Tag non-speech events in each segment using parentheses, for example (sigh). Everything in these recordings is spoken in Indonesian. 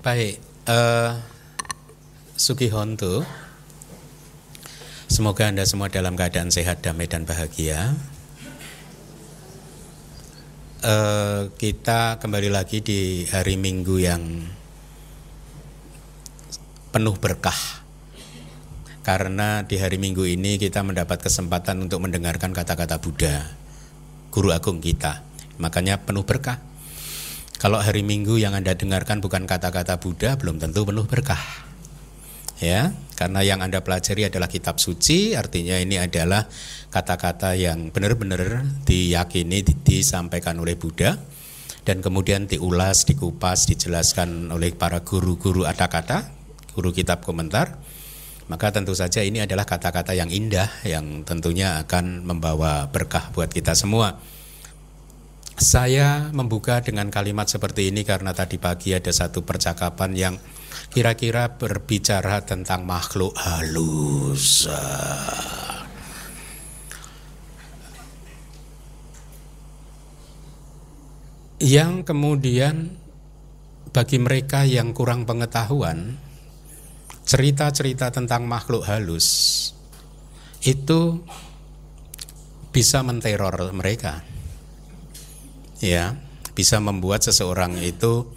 Baik, uh, Sugihonto. Semoga Anda semua dalam keadaan sehat, damai dan bahagia. Uh, kita kembali lagi di hari Minggu yang penuh berkah. Karena di hari Minggu ini kita mendapat kesempatan untuk mendengarkan kata-kata Buddha, guru agung kita. Makanya penuh berkah. Kalau hari Minggu yang Anda dengarkan bukan kata-kata Buddha, belum tentu penuh berkah. Ya, karena yang Anda pelajari adalah kitab suci, artinya ini adalah kata-kata yang benar-benar diyakini disampaikan oleh Buddha dan kemudian diulas, dikupas, dijelaskan oleh para guru-guru ada kata, guru kitab komentar. Maka tentu saja ini adalah kata-kata yang indah yang tentunya akan membawa berkah buat kita semua. Saya membuka dengan kalimat seperti ini karena tadi pagi ada satu percakapan yang kira-kira berbicara tentang makhluk halus. Yang kemudian bagi mereka yang kurang pengetahuan, cerita-cerita tentang makhluk halus itu bisa menteror mereka ya bisa membuat seseorang itu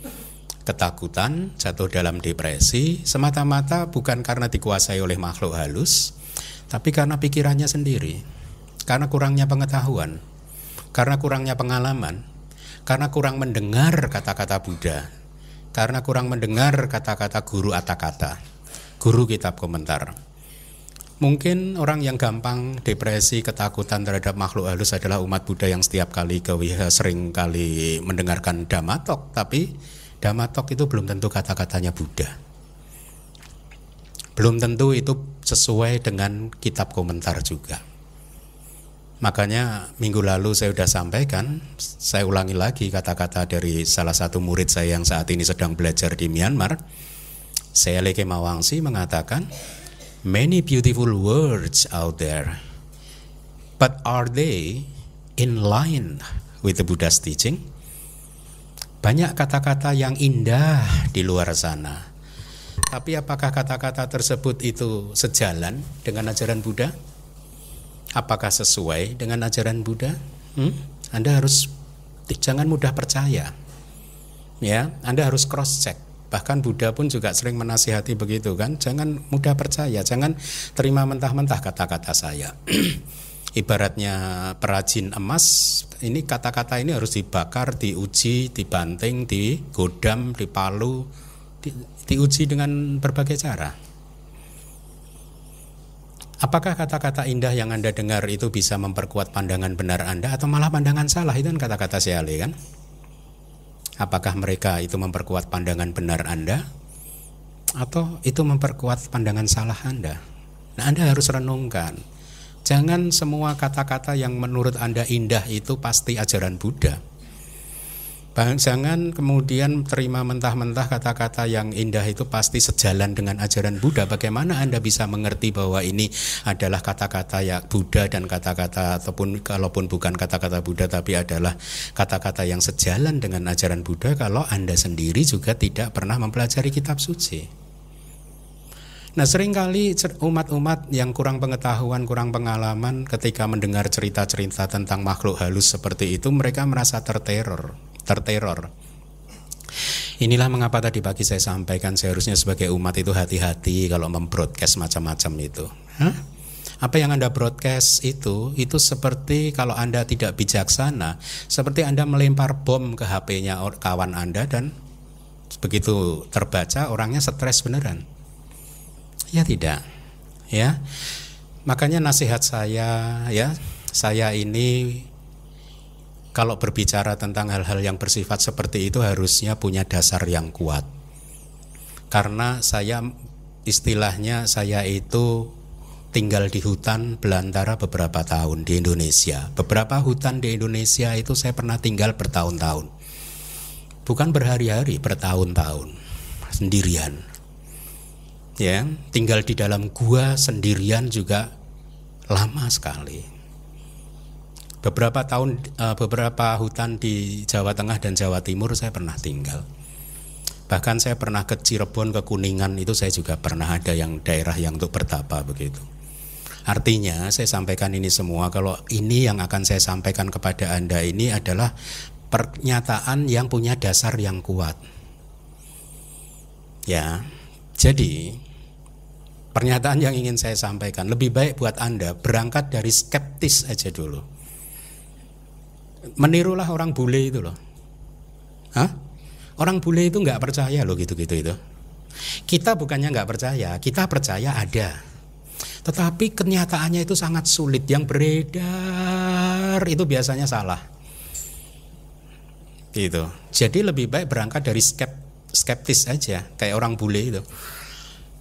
ketakutan, jatuh dalam depresi semata-mata bukan karena dikuasai oleh makhluk halus, tapi karena pikirannya sendiri, karena kurangnya pengetahuan, karena kurangnya pengalaman, karena kurang mendengar kata-kata Buddha, karena kurang mendengar kata-kata guru kata guru kitab komentar. Mungkin orang yang gampang depresi, ketakutan terhadap makhluk halus adalah umat Buddha yang setiap kali ke sering kali mendengarkan damatok, tapi damatok itu belum tentu kata-katanya Buddha. Belum tentu itu sesuai dengan kitab komentar juga. Makanya minggu lalu saya sudah sampaikan, saya ulangi lagi kata-kata dari salah satu murid saya yang saat ini sedang belajar di Myanmar. Saya Leke Mawangsi mengatakan, many beautiful words out there. But are they in line with the Buddha's teaching? Banyak kata-kata yang indah di luar sana. Tapi apakah kata-kata tersebut itu sejalan dengan ajaran Buddha? Apakah sesuai dengan ajaran Buddha? Hmm? Anda harus jangan mudah percaya. Ya, Anda harus cross check Bahkan Buddha pun juga sering menasihati begitu kan, jangan mudah percaya, jangan terima mentah-mentah kata-kata saya. (clears throat) Ibaratnya perajin emas, ini kata-kata ini harus dibakar, diuji, dibanting, digodam, dipalu, di, diuji dengan berbagai cara. Apakah kata-kata indah yang Anda dengar itu bisa memperkuat pandangan benar Anda atau malah pandangan salah? Itu kan kata-kata Syali kan? Apakah mereka itu memperkuat pandangan benar Anda atau itu memperkuat pandangan salah Anda? Nah, Anda harus renungkan. Jangan semua kata-kata yang menurut Anda indah itu pasti ajaran Buddha. Jangan kemudian terima mentah-mentah kata-kata yang indah itu pasti sejalan dengan ajaran Buddha. Bagaimana Anda bisa mengerti bahwa ini adalah kata-kata ya Buddha dan kata-kata ataupun kalaupun bukan kata-kata Buddha tapi adalah kata-kata yang sejalan dengan ajaran Buddha kalau Anda sendiri juga tidak pernah mempelajari kitab suci. Nah sering kali umat-umat yang kurang pengetahuan, kurang pengalaman ketika mendengar cerita-cerita tentang makhluk halus seperti itu mereka merasa terteror terteror. Inilah mengapa tadi pagi saya sampaikan seharusnya sebagai umat itu hati-hati kalau membroadcast macam-macam itu. Hah? Apa yang Anda broadcast itu itu seperti kalau Anda tidak bijaksana, seperti Anda melempar bom ke HP-nya kawan Anda dan begitu terbaca orangnya stres beneran. Ya tidak. Ya. Makanya nasihat saya ya, saya ini kalau berbicara tentang hal-hal yang bersifat seperti itu harusnya punya dasar yang kuat. Karena saya istilahnya saya itu tinggal di hutan belantara beberapa tahun di Indonesia. Beberapa hutan di Indonesia itu saya pernah tinggal bertahun-tahun. Bukan berhari-hari, bertahun-tahun sendirian. Ya, tinggal di dalam gua sendirian juga lama sekali. Beberapa tahun, uh, beberapa hutan di Jawa Tengah dan Jawa Timur saya pernah tinggal. Bahkan saya pernah ke Cirebon, ke Kuningan itu saya juga pernah ada yang daerah yang untuk bertapa begitu. Artinya saya sampaikan ini semua kalau ini yang akan saya sampaikan kepada Anda ini adalah pernyataan yang punya dasar yang kuat. Ya. Jadi pernyataan yang ingin saya sampaikan lebih baik buat Anda berangkat dari skeptis aja dulu. Menirulah orang bule itu loh. Hah? Orang bule itu nggak percaya loh gitu-gitu itu. Kita bukannya nggak percaya, kita percaya ada. Tetapi kenyataannya itu sangat sulit. Yang beredar itu biasanya salah. Gitu. Jadi lebih baik berangkat dari skep, skeptis aja, kayak orang bule itu.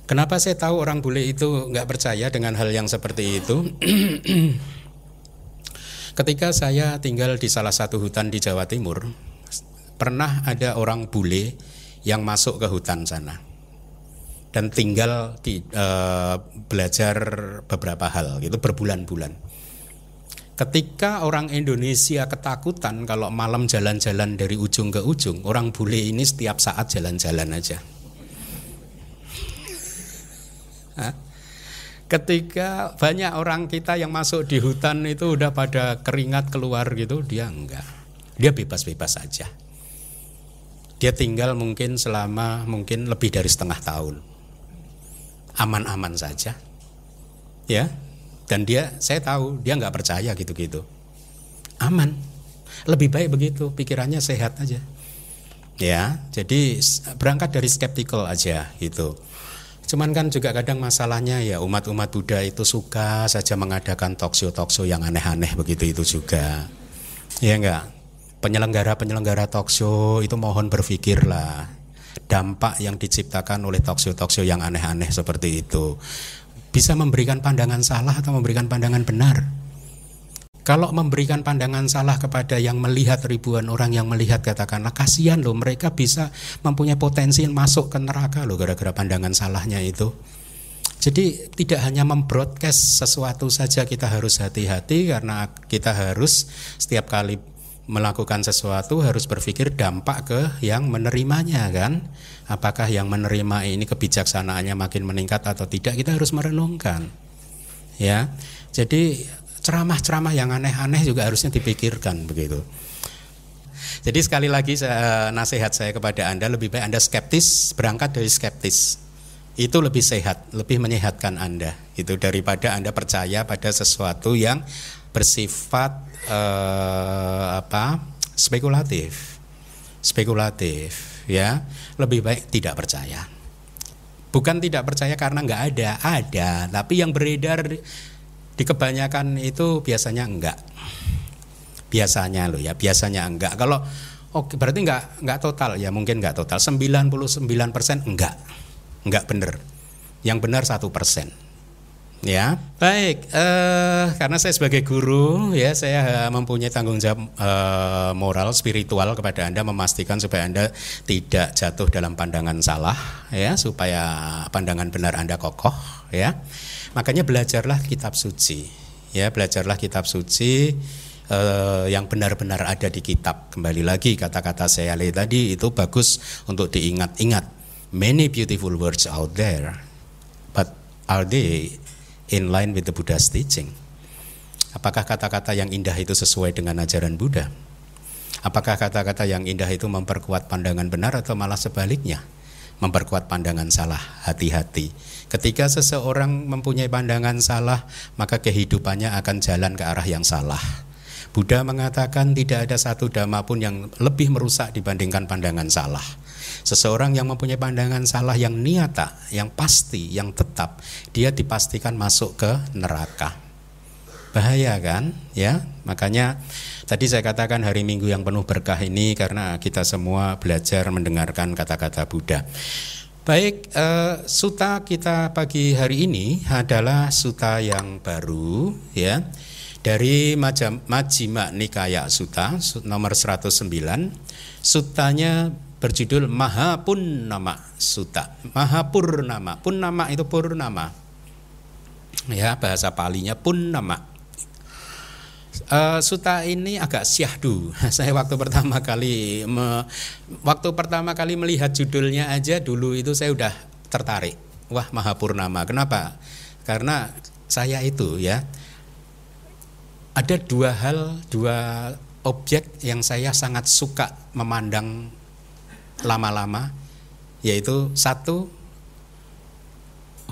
Kenapa saya tahu orang bule itu nggak percaya dengan hal yang seperti itu? (clears throat) Ketika saya tinggal di salah satu hutan di Jawa Timur, pernah ada orang bule yang masuk ke hutan sana dan tinggal di uh, belajar beberapa hal gitu berbulan-bulan. Ketika orang Indonesia ketakutan kalau malam jalan-jalan dari ujung ke ujung, orang bule ini setiap saat jalan-jalan aja. Ketika banyak orang kita yang masuk di hutan itu udah pada keringat keluar gitu, dia enggak. Dia bebas-bebas saja. Dia tinggal mungkin selama mungkin lebih dari setengah tahun. Aman-aman saja. Ya. Dan dia saya tahu dia nggak percaya gitu-gitu. Aman. Lebih baik begitu, pikirannya sehat aja. Ya, jadi berangkat dari skeptical aja gitu. Cuman kan juga kadang masalahnya ya umat-umat Buddha itu suka saja mengadakan talkshow-talkshow yang aneh-aneh begitu itu juga. Ya enggak? penyelenggara-penyelenggara talk show itu mohon berpikirlah dampak yang diciptakan oleh talk show yang aneh-aneh seperti itu bisa memberikan pandangan salah atau memberikan pandangan benar. Kalau memberikan pandangan salah kepada yang melihat ribuan orang yang melihat katakanlah kasihan loh mereka bisa mempunyai potensi masuk ke neraka loh gara-gara pandangan salahnya itu. Jadi tidak hanya membroadcast sesuatu saja kita harus hati-hati karena kita harus setiap kali melakukan sesuatu harus berpikir dampak ke yang menerimanya kan apakah yang menerima ini kebijaksanaannya makin meningkat atau tidak kita harus merenungkan ya jadi ceramah-ceramah yang aneh-aneh juga harusnya dipikirkan begitu. Jadi sekali lagi saya, nasihat saya kepada anda lebih baik anda skeptis berangkat dari skeptis. Itu lebih sehat, lebih menyehatkan Anda itu daripada Anda percaya pada sesuatu yang bersifat eh, apa spekulatif. Spekulatif ya. Lebih baik tidak percaya. Bukan tidak percaya karena nggak ada ada. Tapi yang beredar di kebanyakan itu biasanya enggak. Biasanya loh ya biasanya enggak. Kalau oke berarti enggak enggak total ya mungkin enggak total. 99% enggak. Enggak benar yang benar satu persen. Ya, baik. Uh, karena saya sebagai guru, ya saya mempunyai tanggung jawab uh, moral spiritual kepada anda memastikan supaya anda tidak jatuh dalam pandangan salah, ya supaya pandangan benar anda kokoh, ya. Makanya belajarlah kitab suci, ya belajarlah kitab suci uh, yang benar-benar ada di kitab. Kembali lagi kata-kata saya tadi itu bagus untuk diingat-ingat. Many beautiful words out there, but are they in line with the Buddha's teaching? Apakah kata-kata yang indah itu sesuai dengan ajaran Buddha? Apakah kata-kata yang indah itu memperkuat pandangan benar atau malah sebaliknya? Memperkuat pandangan salah, hati-hati. Ketika seseorang mempunyai pandangan salah, maka kehidupannya akan jalan ke arah yang salah. Buddha mengatakan tidak ada satu dhamma pun yang lebih merusak dibandingkan pandangan salah. Seseorang yang mempunyai pandangan salah yang niata, yang pasti, yang tetap, dia dipastikan masuk ke neraka. Bahaya kan? Ya, makanya tadi saya katakan hari Minggu yang penuh berkah ini karena kita semua belajar mendengarkan kata-kata Buddha. Baik, uh, suta kita pagi hari ini adalah suta yang baru ya dari Majima Nikaya Suta nomor 109. Sutanya berjudul Mahapurnama Sutta. Mahapurnama. Purnama itu purnama. Ya, bahasa palinya purnama. Uh, suta ini agak syahdu. (laughs) Saya waktu pertama kali me, waktu pertama kali melihat judulnya aja dulu itu saya udah tertarik. Wah, Mahapurnama. Kenapa? Karena saya itu ya ada dua hal, dua objek yang saya sangat suka memandang lama-lama yaitu satu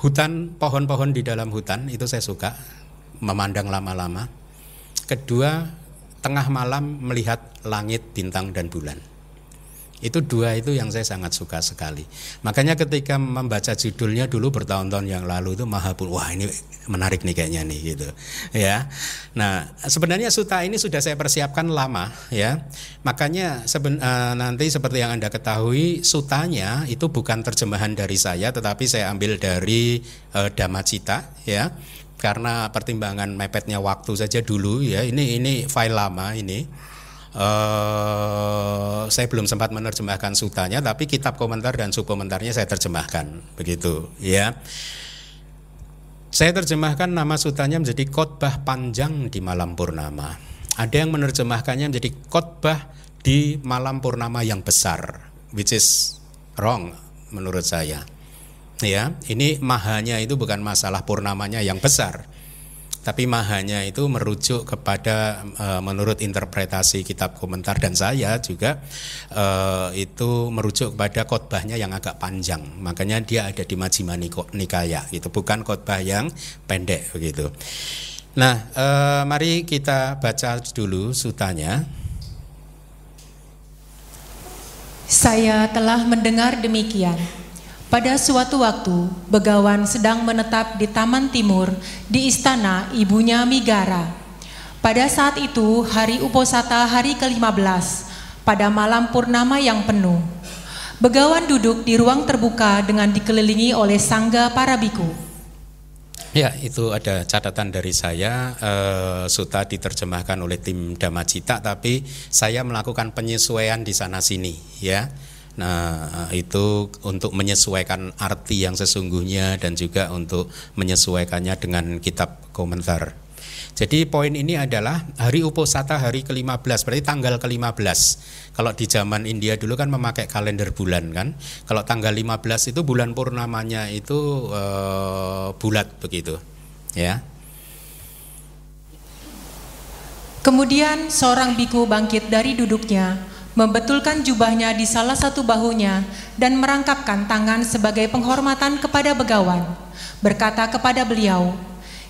hutan pohon-pohon di dalam hutan itu saya suka memandang lama-lama Kedua, tengah malam melihat langit, bintang dan bulan. Itu dua itu yang saya sangat suka sekali. Makanya ketika membaca judulnya dulu bertahun-tahun yang lalu itu Mahapul, wah ini menarik nih kayaknya nih gitu. Ya. Nah, sebenarnya suta ini sudah saya persiapkan lama ya. Makanya seben, uh, nanti seperti yang Anda ketahui sutanya itu bukan terjemahan dari saya tetapi saya ambil dari uh, Damacita ya karena pertimbangan mepetnya waktu saja dulu ya. Ini ini file lama ini. Uh, saya belum sempat menerjemahkan sutanya tapi kitab komentar dan subkomentarnya saya terjemahkan. Begitu ya. Saya terjemahkan nama sutanya menjadi khotbah panjang di malam purnama. Ada yang menerjemahkannya menjadi khotbah di malam purnama yang besar which is wrong menurut saya ya ini mahanya itu bukan masalah purnamanya yang besar tapi mahanya itu merujuk kepada e, menurut interpretasi kitab komentar dan saya juga e, itu merujuk kepada khotbahnya yang agak panjang. Makanya dia ada di Majjhima Nikaya itu bukan khotbah yang pendek begitu. Nah e, mari kita baca dulu sutanya. Saya telah mendengar demikian pada suatu waktu, Begawan sedang menetap di Taman Timur di istana ibunya Migara. Pada saat itu, hari Uposata hari ke-15, pada malam purnama yang penuh. Begawan duduk di ruang terbuka dengan dikelilingi oleh sangga para biku. Ya, itu ada catatan dari saya. E, Suta diterjemahkan oleh tim Damacita, tapi saya melakukan penyesuaian di sana sini, ya. Nah, itu untuk menyesuaikan arti yang sesungguhnya dan juga untuk menyesuaikannya dengan kitab komentar. Jadi poin ini adalah hari Uposata hari ke-15, berarti tanggal ke-15. Kalau di zaman India dulu kan memakai kalender bulan kan. Kalau tanggal 15 itu bulan purnamanya itu e, bulat begitu. Ya. Kemudian seorang biku bangkit dari duduknya membetulkan jubahnya di salah satu bahunya, dan merangkapkan tangan sebagai penghormatan kepada begawan, berkata kepada beliau,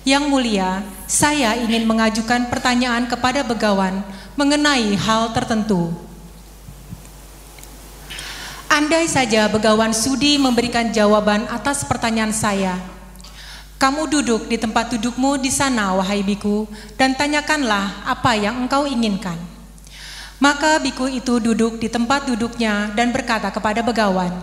"Yang mulia, saya ingin mengajukan pertanyaan kepada begawan mengenai hal tertentu." Andai saja begawan sudi memberikan jawaban atas pertanyaan saya, kamu duduk di tempat dudukmu di sana, wahai biku, dan tanyakanlah apa yang engkau inginkan. Maka biku itu duduk di tempat duduknya dan berkata kepada begawan,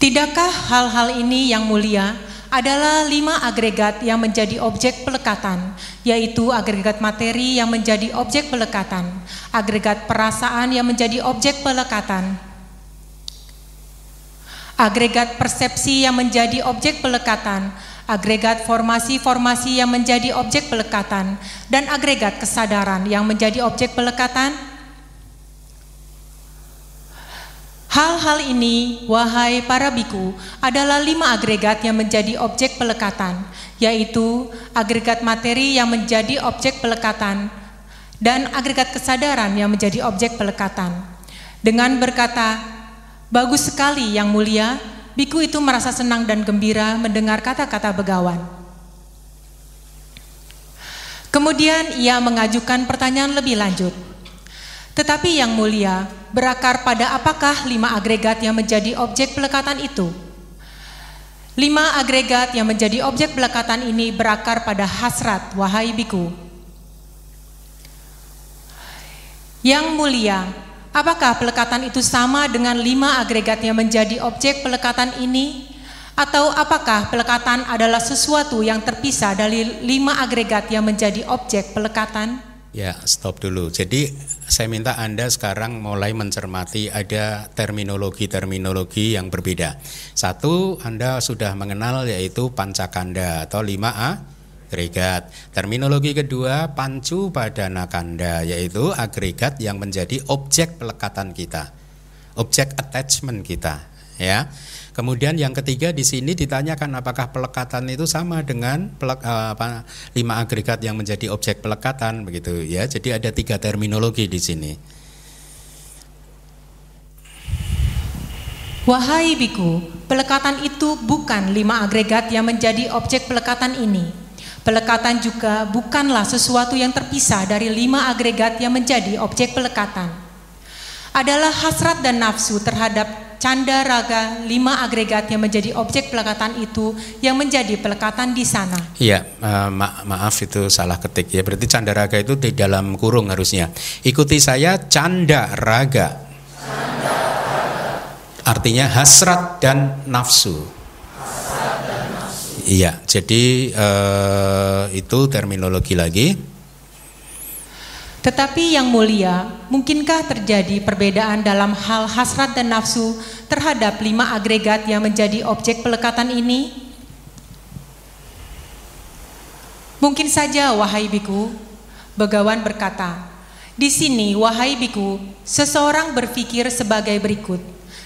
Tidakkah hal-hal ini yang mulia adalah lima agregat yang menjadi objek pelekatan, yaitu agregat materi yang menjadi objek pelekatan, agregat perasaan yang menjadi objek pelekatan, agregat persepsi yang menjadi objek pelekatan, agregat formasi-formasi yang menjadi objek pelekatan, dan agregat kesadaran yang menjadi objek pelekatan? Hal-hal ini, wahai para biku, adalah lima agregat yang menjadi objek pelekatan, yaitu agregat materi yang menjadi objek pelekatan, dan agregat kesadaran yang menjadi objek pelekatan. Dengan berkata, bagus sekali yang mulia, Biku itu merasa senang dan gembira mendengar kata-kata begawan. Kemudian ia mengajukan pertanyaan lebih lanjut. Tetapi yang mulia, berakar pada apakah lima agregat yang menjadi objek pelekatan itu? Lima agregat yang menjadi objek pelekatan ini berakar pada hasrat, wahai biku. Yang mulia, Apakah pelekatan itu sama dengan lima agregat yang menjadi objek pelekatan ini? Atau apakah pelekatan adalah sesuatu yang terpisah dari lima agregat yang menjadi objek pelekatan? Ya, stop dulu. Jadi saya minta Anda sekarang mulai mencermati ada terminologi-terminologi yang berbeda. Satu, Anda sudah mengenal yaitu pancakanda atau 5 A agregat. Terminologi kedua pancu padana kanda yaitu agregat yang menjadi objek pelekatan kita. Objek attachment kita, ya. Kemudian yang ketiga di sini ditanyakan apakah pelekatan itu sama dengan pelek, uh, apa, lima agregat yang menjadi objek pelekatan begitu ya. Jadi ada tiga terminologi di sini. Wahai biku, pelekatan itu bukan lima agregat yang menjadi objek pelekatan ini. Pelekatan juga bukanlah sesuatu yang terpisah dari lima agregat yang menjadi objek pelekatan. Adalah hasrat dan nafsu terhadap canda raga lima agregat yang menjadi objek pelekatan itu yang menjadi pelekatan di sana. Iya, uh, ma maaf itu salah ketik ya. Berarti canda raga itu di dalam kurung harusnya. Ikuti saya canda raga. Artinya hasrat dan nafsu. Iya, jadi uh, itu terminologi lagi. Tetapi yang mulia, mungkinkah terjadi perbedaan dalam hal hasrat dan nafsu terhadap lima agregat yang menjadi objek pelekatan ini? Mungkin saja, wahai biku, Begawan berkata, di sini, wahai biku, seseorang berpikir sebagai berikut.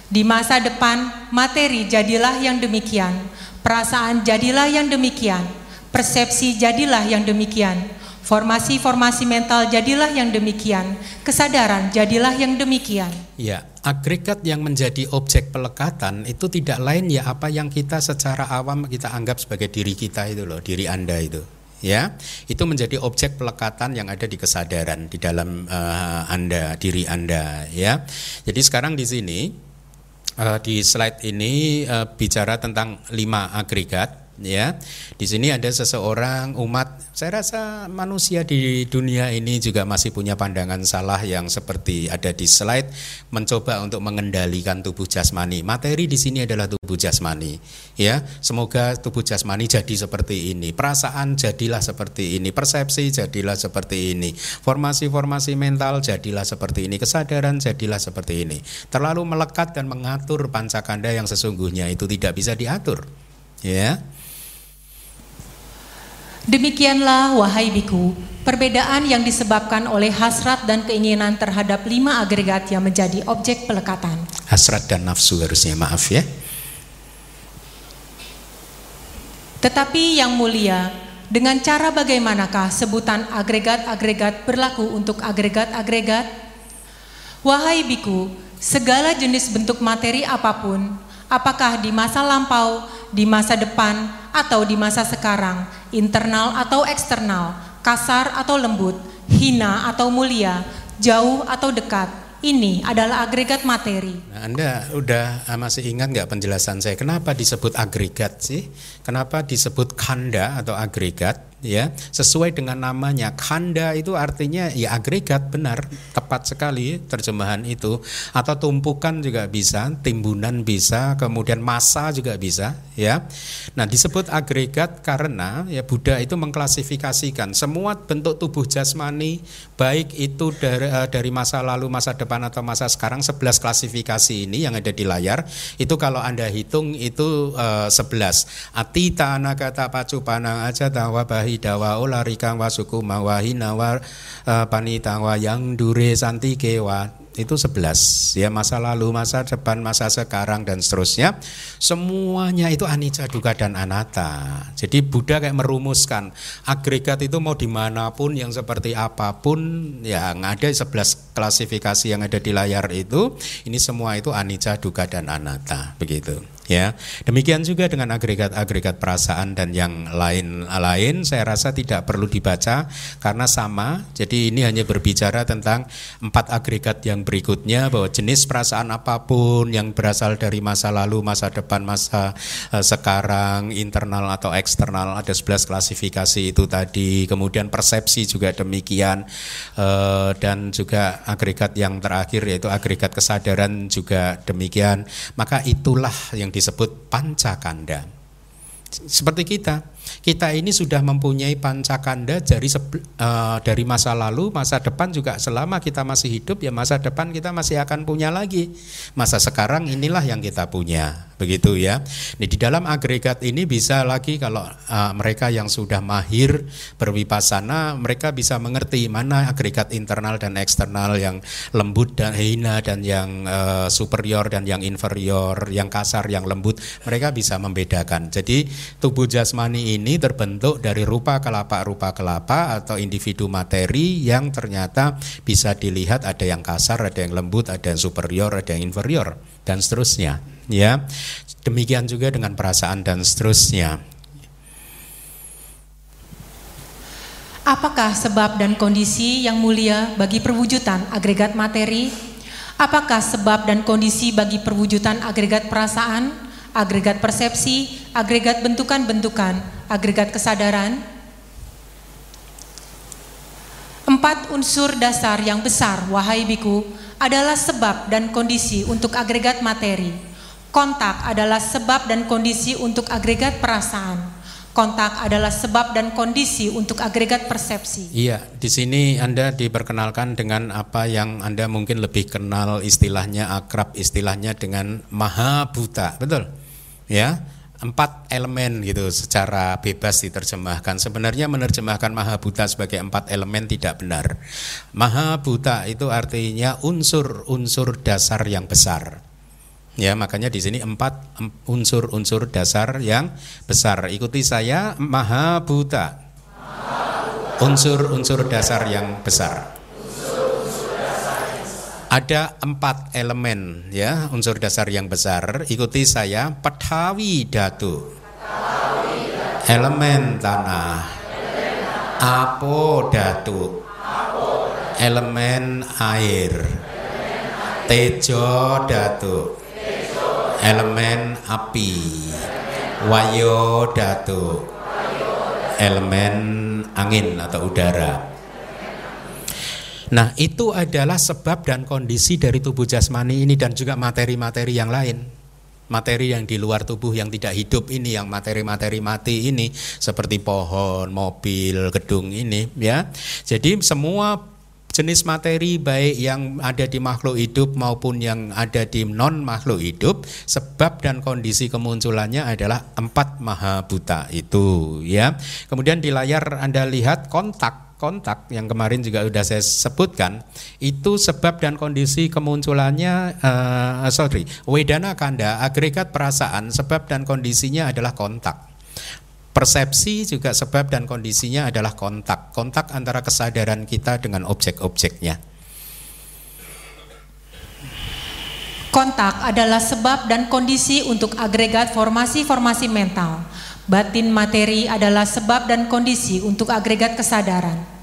Di masa depan, materi jadilah yang demikian, perasaan jadilah yang demikian, persepsi jadilah yang demikian, formasi-formasi mental jadilah yang demikian, kesadaran jadilah yang demikian. Ya, agregat yang menjadi objek pelekatan itu tidak lain ya apa yang kita secara awam kita anggap sebagai diri kita itu loh, diri Anda itu. Ya itu menjadi objek pelekatan yang ada di kesadaran di dalam uh, anda diri anda ya. Jadi sekarang di sini di slide ini uh, bicara tentang lima agregat ya. Di sini ada seseorang umat, saya rasa manusia di dunia ini juga masih punya pandangan salah yang seperti ada di slide mencoba untuk mengendalikan tubuh jasmani. Materi di sini adalah tubuh jasmani, ya. Semoga tubuh jasmani jadi seperti ini, perasaan jadilah seperti ini, persepsi jadilah seperti ini, formasi-formasi mental jadilah seperti ini, kesadaran jadilah seperti ini. Terlalu melekat dan mengatur pancakanda yang sesungguhnya itu tidak bisa diatur. Ya. Demikianlah wahai biku, perbedaan yang disebabkan oleh hasrat dan keinginan terhadap lima agregat yang menjadi objek pelekatan. Hasrat dan nafsu harusnya maaf ya. Tetapi yang mulia, dengan cara bagaimanakah sebutan agregat-agregat berlaku untuk agregat-agregat? Wahai biku, segala jenis bentuk materi apa pun, apakah di masa lampau, di masa depan, atau di masa sekarang, internal atau eksternal, kasar atau lembut, hina atau mulia, jauh atau dekat. Ini adalah agregat materi. Nah, anda udah ah, masih ingat nggak penjelasan saya? Kenapa disebut agregat sih? Kenapa disebut kanda atau agregat? Ya sesuai dengan namanya. Kanda itu artinya ya agregat benar tepat sekali terjemahan itu. Atau tumpukan juga bisa timbunan bisa kemudian massa juga bisa ya. Nah disebut agregat karena ya Buddha itu mengklasifikasikan semua bentuk tubuh jasmani baik itu dari uh, dari masa lalu masa depan atau masa sekarang 11 klasifikasi ini yang ada di layar. Itu kalau anda hitung itu uh, 11 atita anagata pacupana aja tawa dawa olari kang wasuku mawahina wa uh, wa yang dure santi kewa. Itu 11 ya masa lalu masa depan masa sekarang dan seterusnya. Semuanya itu anicca duka dan anatta. Jadi Buddha kayak merumuskan agregat itu mau di mana pun yang seperti apa pun yang ada 11 klasifikasi yang ada di layar itu ini semua itu anicca duka dan anatta. Begitu ya. Demikian juga dengan agregat-agregat perasaan dan yang lain-lain saya rasa tidak perlu dibaca karena sama. Jadi ini hanya berbicara tentang empat agregat yang berikutnya bahwa jenis perasaan apa pun yang berasal dari masa lalu masa depan masa uh, sekarang internal atau eksternal ada 11 klasifikasi itu tadi. Kemudian persepsi juga demikian uh, dan juga agregat yang terakhir yaitu agregat kesadaran juga demikian. Maka itulah yang disebut pancakanda. Seperti kita, Kita ini sudah mempunyai pancakanda dari uh, dari masa lalu, masa depan juga selama kita masih hidup ya masa depan kita masih akan punya lagi. Masa sekarang inilah yang kita punya begitu ya. Nah, di dalam agregat ini bisa lagi kalau uh, mereka yang sudah mahir berwipasana, mereka bisa mengerti mana agregat internal dan eksternal yang lembut dan hina dan yang uh, superior dan yang inferior, yang kasar, yang lembut, mereka bisa membedakan. Jadi tubuh jasmani ini terbentuk dari rupa kelapa rupa kelapa atau individu materi yang ternyata bisa dilihat ada yang kasar, ada yang lembut, ada yang superior, ada yang inferior dan seterusnya ya. Demikian juga dengan perasaan dan seterusnya. Apakah sebab dan kondisi yang mulia bagi perwujudan agregat materi? Apakah sebab dan kondisi bagi perwujudan agregat perasaan, agregat persepsi, agregat bentukan-bentukan, agregat kesadaran? Empat unsur dasar yang besar, wahai biku, adalah sebab dan kondisi untuk agregat materi. Kontak adalah sebab dan kondisi untuk agregat perasaan. Kontak adalah sebab dan kondisi untuk agregat persepsi. Iya, di sini Anda diperkenalkan dengan apa yang Anda mungkin lebih kenal istilahnya akrab istilahnya dengan maha buta, betul? Ya, empat elemen gitu secara bebas diterjemahkan. Sebenarnya menerjemahkan maha buta sebagai empat elemen tidak benar. Maha buta itu artinya unsur-unsur dasar yang besar. Ya, makanya di sini empat unsur-unsur dasar yang besar. Ikuti saya, maha buta. Unsur-unsur dasar yang besar ada empat elemen ya unsur dasar yang besar. Ikuti saya petawi datu. Elemen tanah. Apo datu. Elemen air. Tejo datu. Elemen api. Wayo datu. Elemen angin atau udara Nah, itu adalah sebab dan kondisi dari tubuh jasmani ini dan juga materi-materi yang lain. Materi yang di luar tubuh yang tidak hidup ini, yang materi-materi mati ini, seperti pohon, mobil, gedung ini, ya. Jadi semua jenis materi baik yang ada di makhluk hidup maupun yang ada di non makhluk hidup sebab dan kondisi kemunculannya adalah empat maha buta itu ya kemudian di layar anda lihat kontak kontak yang kemarin juga sudah saya sebutkan itu sebab dan kondisi kemunculannya uh, sorry wedana kanda agregat perasaan sebab dan kondisinya adalah kontak. Persepsi juga sebab dan kondisinya adalah kontak. Kontak antara kesadaran kita dengan objek-objeknya. Kontak adalah sebab dan kondisi untuk agregat formasi-formasi mental. Batin materi adalah sebab dan kondisi untuk agregat kesadaran.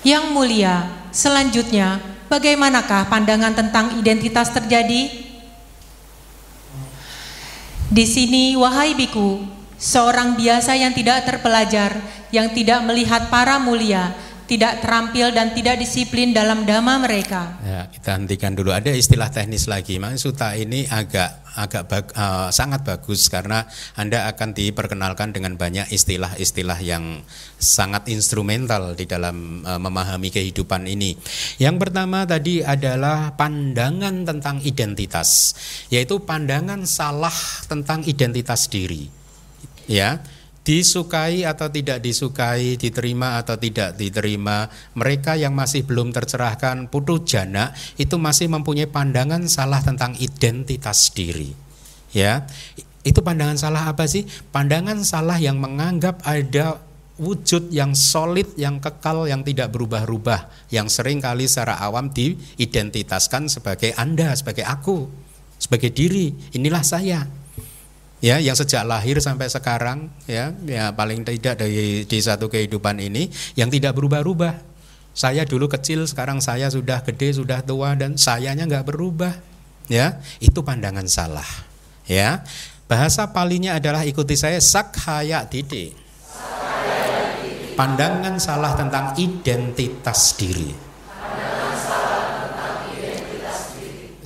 Yang mulia, selanjutnya, bagaimanakah pandangan tentang identitas terjadi? Di sini, wahai biku, seorang biasa yang tidak terpelajar, yang tidak melihat para mulia, tidak terampil dan tidak disiplin dalam dhamma mereka. Ya, kita hentikan dulu. Ada istilah teknis lagi. Mas Suta ini agak agak bag, uh, sangat bagus karena Anda akan diperkenalkan dengan banyak istilah-istilah yang sangat instrumental di dalam uh, memahami kehidupan ini. Yang pertama tadi adalah pandangan tentang identitas, yaitu pandangan salah tentang identitas diri. Ya disukai atau tidak disukai, diterima atau tidak diterima, mereka yang masih belum tercerahkan putu jana itu masih mempunyai pandangan salah tentang identitas diri. Ya. Itu pandangan salah apa sih? Pandangan salah yang menganggap ada wujud yang solid, yang kekal, yang tidak berubah-ubah, yang sering kali secara awam diidentitaskan sebagai Anda, sebagai aku, sebagai diri. Inilah saya ya yang sejak lahir sampai sekarang ya ya paling tidak dari di satu kehidupan ini yang tidak berubah-ubah. Saya dulu kecil sekarang saya sudah gede sudah tua dan sayanya nggak berubah. Ya itu pandangan salah. Ya bahasa palinya adalah ikuti saya sakhaya didi pandangan salah tentang identitas diri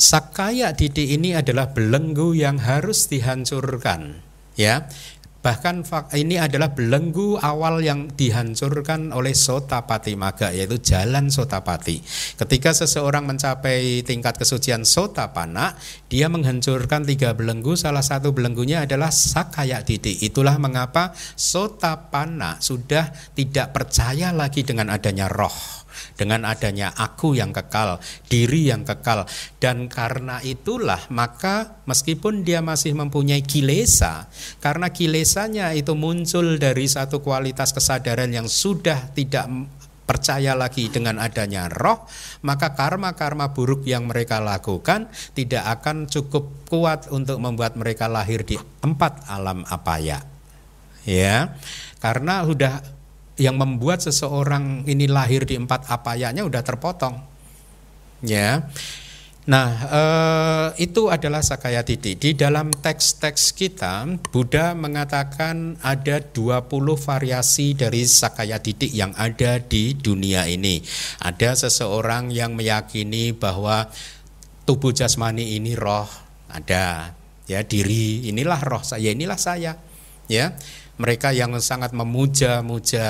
Sakaya didik ini adalah belenggu yang harus dihancurkan Ya, Bahkan ini adalah belenggu awal yang dihancurkan oleh Sotapati Maga yaitu jalan Sotapati. Ketika seseorang mencapai tingkat kesucian Sotapana, dia menghancurkan tiga belenggu. Salah satu belenggunya adalah Sakaya Didi. Itulah mengapa Sotapana sudah tidak percaya lagi dengan adanya roh dengan adanya aku yang kekal, diri yang kekal dan karena itulah maka meskipun dia masih mempunyai kilesa karena kilesanya itu muncul dari satu kualitas kesadaran yang sudah tidak percaya lagi dengan adanya roh, maka karma-karma buruk yang mereka lakukan tidak akan cukup kuat untuk membuat mereka lahir di empat alam apaya. Ya, karena sudah yang membuat seseorang ini lahir di empat apayanya udah terpotong. Ya. Nah, eh, itu adalah Sakaya Titi. Di dalam teks-teks kita, Buddha mengatakan ada 20 variasi dari Sakaya Titi yang ada di dunia ini. Ada seseorang yang meyakini bahwa tubuh jasmani ini roh, ada ya diri inilah roh saya, inilah saya. Ya mereka yang sangat memuja-muja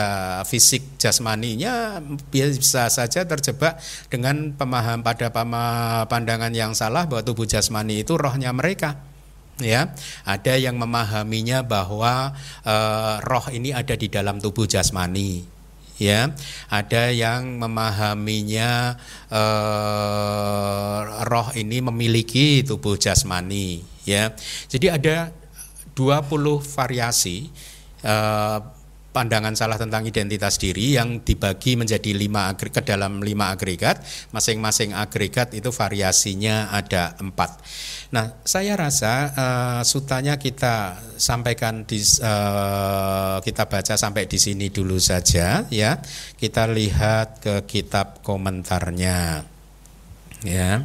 fisik jasmaninya bisa saja terjebak dengan pemaham pada pandangan yang salah bahwa tubuh jasmani itu rohnya mereka ya. Ada yang memahaminya bahwa e, roh ini ada di dalam tubuh jasmani ya. Ada yang memahaminya e, roh ini memiliki tubuh jasmani ya. Jadi ada 20 variasi Eh, pandangan salah tentang identitas diri yang dibagi menjadi lima ke dalam lima agregat. Masing-masing agregat itu variasinya ada empat. Nah saya rasa uh, sutanya kita sampaikan di uh, kita baca sampai di sini dulu saja ya. Kita lihat ke kitab komentarnya ya.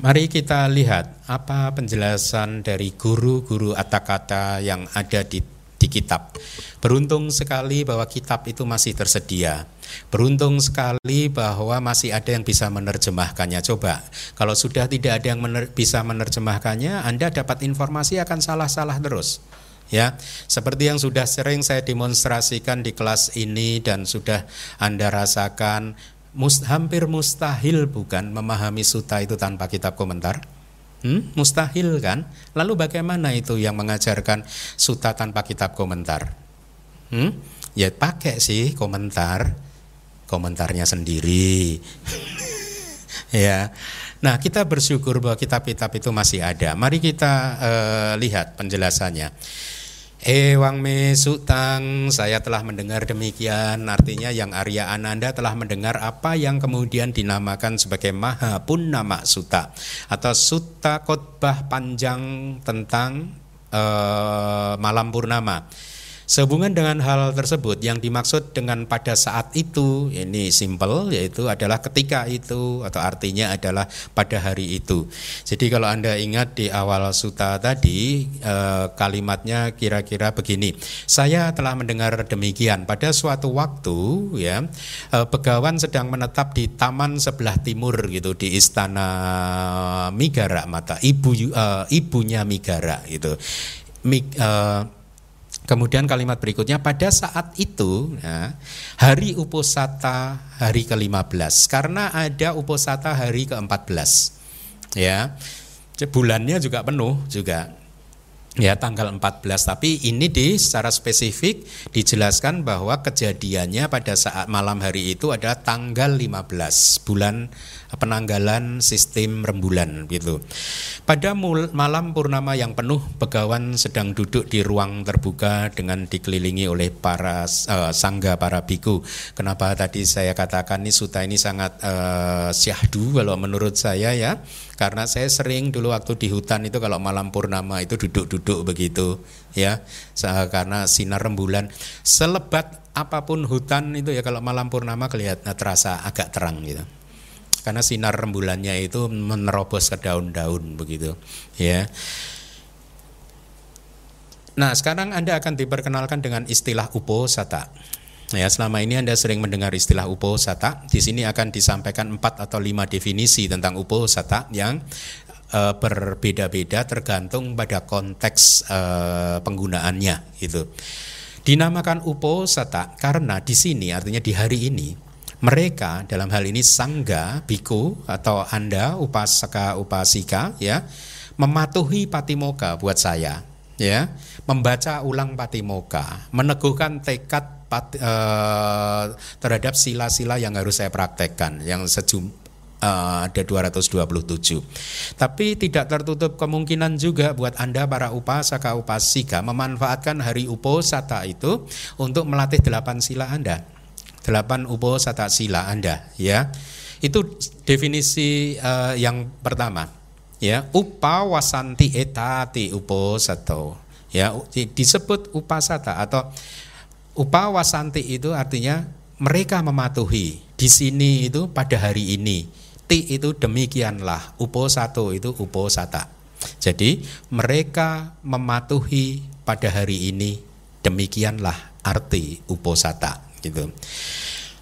Mari kita lihat apa penjelasan dari guru-guru kata-kata yang ada di di kitab. Beruntung sekali bahwa kitab itu masih tersedia. Beruntung sekali bahwa masih ada yang bisa menerjemahkannya. Coba, kalau sudah tidak ada yang mener bisa menerjemahkannya, Anda dapat informasi akan salah-salah terus. Ya, seperti yang sudah sering saya demonstrasikan di kelas ini dan sudah Anda rasakan mus hampir mustahil bukan memahami suta itu tanpa kitab komentar. Hmm, mustahil kan? Lalu bagaimana itu yang mengajarkan suta tanpa kitab komentar? Hmm? Ya pakai sih komentar, komentarnya sendiri. (laughs) ya. Nah, kita bersyukur bahwa kitab-kitab itu masih ada. Mari kita uh, lihat penjelasannya. Ewang me sutang, saya telah mendengar demikian. Artinya yang Arya Ananda telah mendengar apa yang kemudian dinamakan sebagai Maha Punnama Sutta atau Sutta Khotbah panjang tentang uh, malam purnama. Sehubungan dengan hal tersebut yang dimaksud dengan pada saat itu ini simple yaitu adalah ketika itu atau artinya adalah pada hari itu. Jadi kalau Anda ingat di awal suta tadi eh, kalimatnya kira-kira begini. Saya telah mendengar demikian pada suatu waktu ya eh, Begawan sedang menetap di taman sebelah timur gitu di istana Migara mata ibu eh, ibunya Migara itu. Mig, eh, Kemudian kalimat berikutnya pada saat itu ya, hari uposata hari ke-15 karena ada uposata hari ke-14 ya. Bulannya juga penuh juga ya tanggal 14 tapi ini di secara spesifik dijelaskan bahwa kejadiannya pada saat malam hari itu adalah tanggal 15 bulan penanggalan sistem rembulan gitu. Pada malam purnama yang penuh, Begawan sedang duduk di ruang terbuka dengan dikelilingi oleh para uh, sangga para biku. Kenapa tadi saya katakan ini suta ini sangat uh, syahdu kalau menurut saya ya. Karena saya sering dulu waktu di hutan itu kalau malam purnama itu duduk-duduk begitu ya. Karena sinar rembulan selebat apa pun hutan itu ya kalau malam purnama kelihatan terasa agak terang gitu karena sinar rembulannya itu menerobos ke daun-daun begitu ya Nah, sekarang Anda akan diperkenalkan dengan istilah uposata. Ya, selama ini Anda sering mendengar istilah uposata. Di sini akan disampaikan empat atau lima definisi tentang uposata yang uh, berbeda-beda tergantung pada konteks uh, penggunaannya gitu. Dinamakan uposata karena di sini artinya di hari ini mereka dalam hal ini sangga biku atau anda upasaka upasika ya mematuhi patimoka buat saya ya membaca ulang patimoka meneguhkan tekad pat, uh, terhadap sila-sila yang harus saya praktekkan yang sejum uh, ada 227. Tapi tidak tertutup kemungkinan juga buat Anda para upasaka upasika memanfaatkan hari uposata itu untuk melatih delapan sila Anda. Delapan uposata sila Anda ya. Itu definisi uh, yang pertama ya. Upawasanti etati uposato ya. Disebut upasata atau upawasanti itu artinya mereka mematuhi. Di sini itu pada hari ini. Ti itu demikianlah uposato itu uposata jadi mereka mematuhi pada hari ini demikianlah arti uposata gitu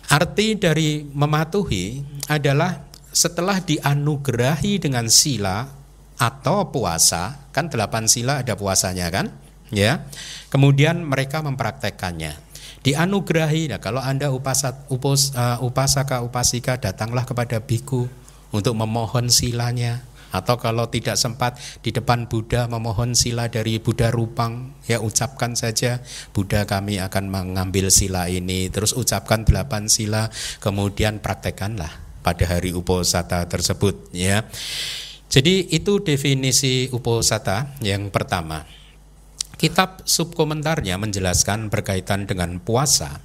arti dari mematuhi adalah setelah dianugerahi dengan sila atau puasa, kan delapan sila ada puasanya kan? Ya. Kemudian mereka mempraktekkannya. Dianugerahi, nah kalau Anda upasat, upos, uh, upasaka upasika datanglah kepada biku untuk memohon silanya atau kalau tidak sempat di depan Buddha memohon sila dari Buddha Rupang ya ucapkan saja Buddha kami akan mengambil sila ini terus ucapkan delapan sila kemudian praktekkanlah pada hari uposata tersebut ya. Jadi itu definisi uposata yang pertama. Kitab subkomentarnya menjelaskan berkaitan dengan puasa.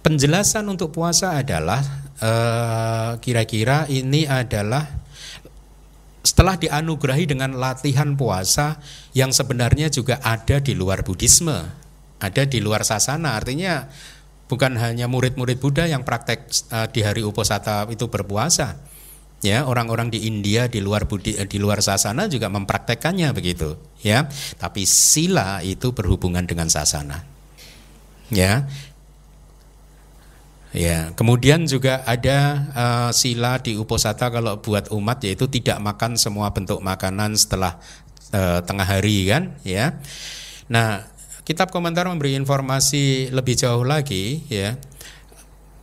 Penjelasan untuk puasa adalah eh, kira-kira ini adalah setelah dianugerahi dengan latihan puasa yang sebenarnya juga ada di luar Buddhisme, ada di luar sasana. Artinya bukan hanya murid-murid Buddha yang praktek uh, di hari uposata itu berpuasa. Ya, orang-orang di India di luar Budi, di luar sasana juga mempraktekannya begitu, ya. Tapi sila itu berhubungan dengan sasana. Ya. Ya, kemudian juga ada uh, sila di uposata kalau buat umat yaitu tidak makan semua bentuk makanan setelah uh, tengah hari kan, ya. Nah, Kitab komentar memberi informasi lebih jauh lagi ya.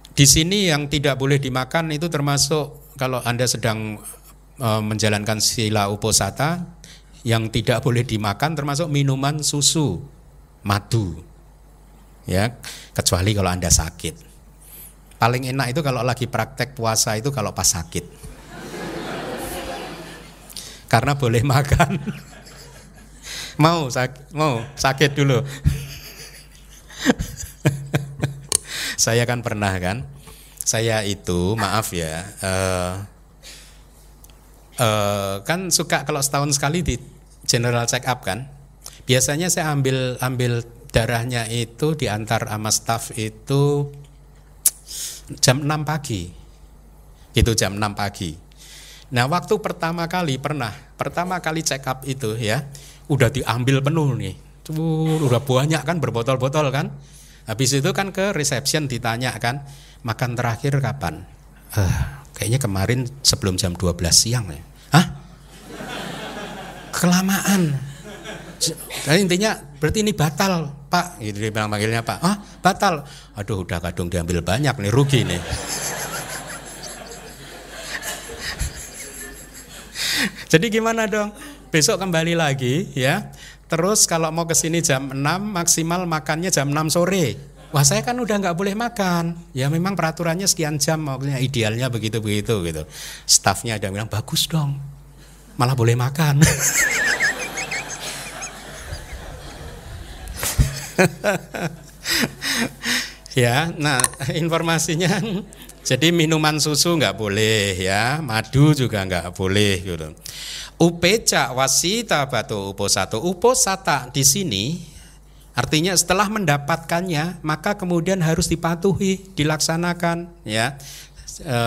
Di sini yang tidak boleh dimakan itu termasuk kalau Anda sedang e, menjalankan sila uposata yang tidak boleh dimakan termasuk minuman susu, madu. Ya, kecuali kalau Anda sakit. Paling enak itu kalau lagi praktek puasa itu kalau pas sakit. Karena boleh makan. Mau sakit, mau sakit dulu. saya kan pernah kan, saya itu maaf ya, uh, uh, kan suka kalau setahun sekali di general check up kan. Biasanya saya ambil ambil darahnya itu diantar sama staff itu jam 6 pagi. Gitu jam 6 pagi. Nah, waktu pertama kali pernah, pertama kali check up itu ya, udah diambil penuh nih. Tuh, udah banyak kan berbotol-botol kan. Habis itu kan ke reception ditanya kan, makan terakhir kapan? Uh, kayaknya kemarin sebelum jam 12 siang ya. Hah? Kelamaan. Jadi intinya berarti ini batal, Pak. Gitu dia bilang manggilnya Pak. Ah, batal. Aduh, udah kadung diambil banyak nih, rugi nih. (laughs) Jadi gimana dong? besok kembali lagi ya. Terus kalau mau ke sini jam 6 maksimal makannya jam 6 sore. Wah saya kan udah nggak boleh makan. Ya memang peraturannya sekian jam, maksudnya idealnya begitu begitu gitu. Staffnya ada yang bilang bagus dong, malah boleh makan. (laughs) (laughs) ya, nah informasinya jadi minuman susu nggak boleh ya, madu juga nggak boleh gitu. Upeca wasita batu uposatu. Uposata di sini artinya setelah mendapatkannya maka kemudian harus dipatuhi, dilaksanakan ya. E,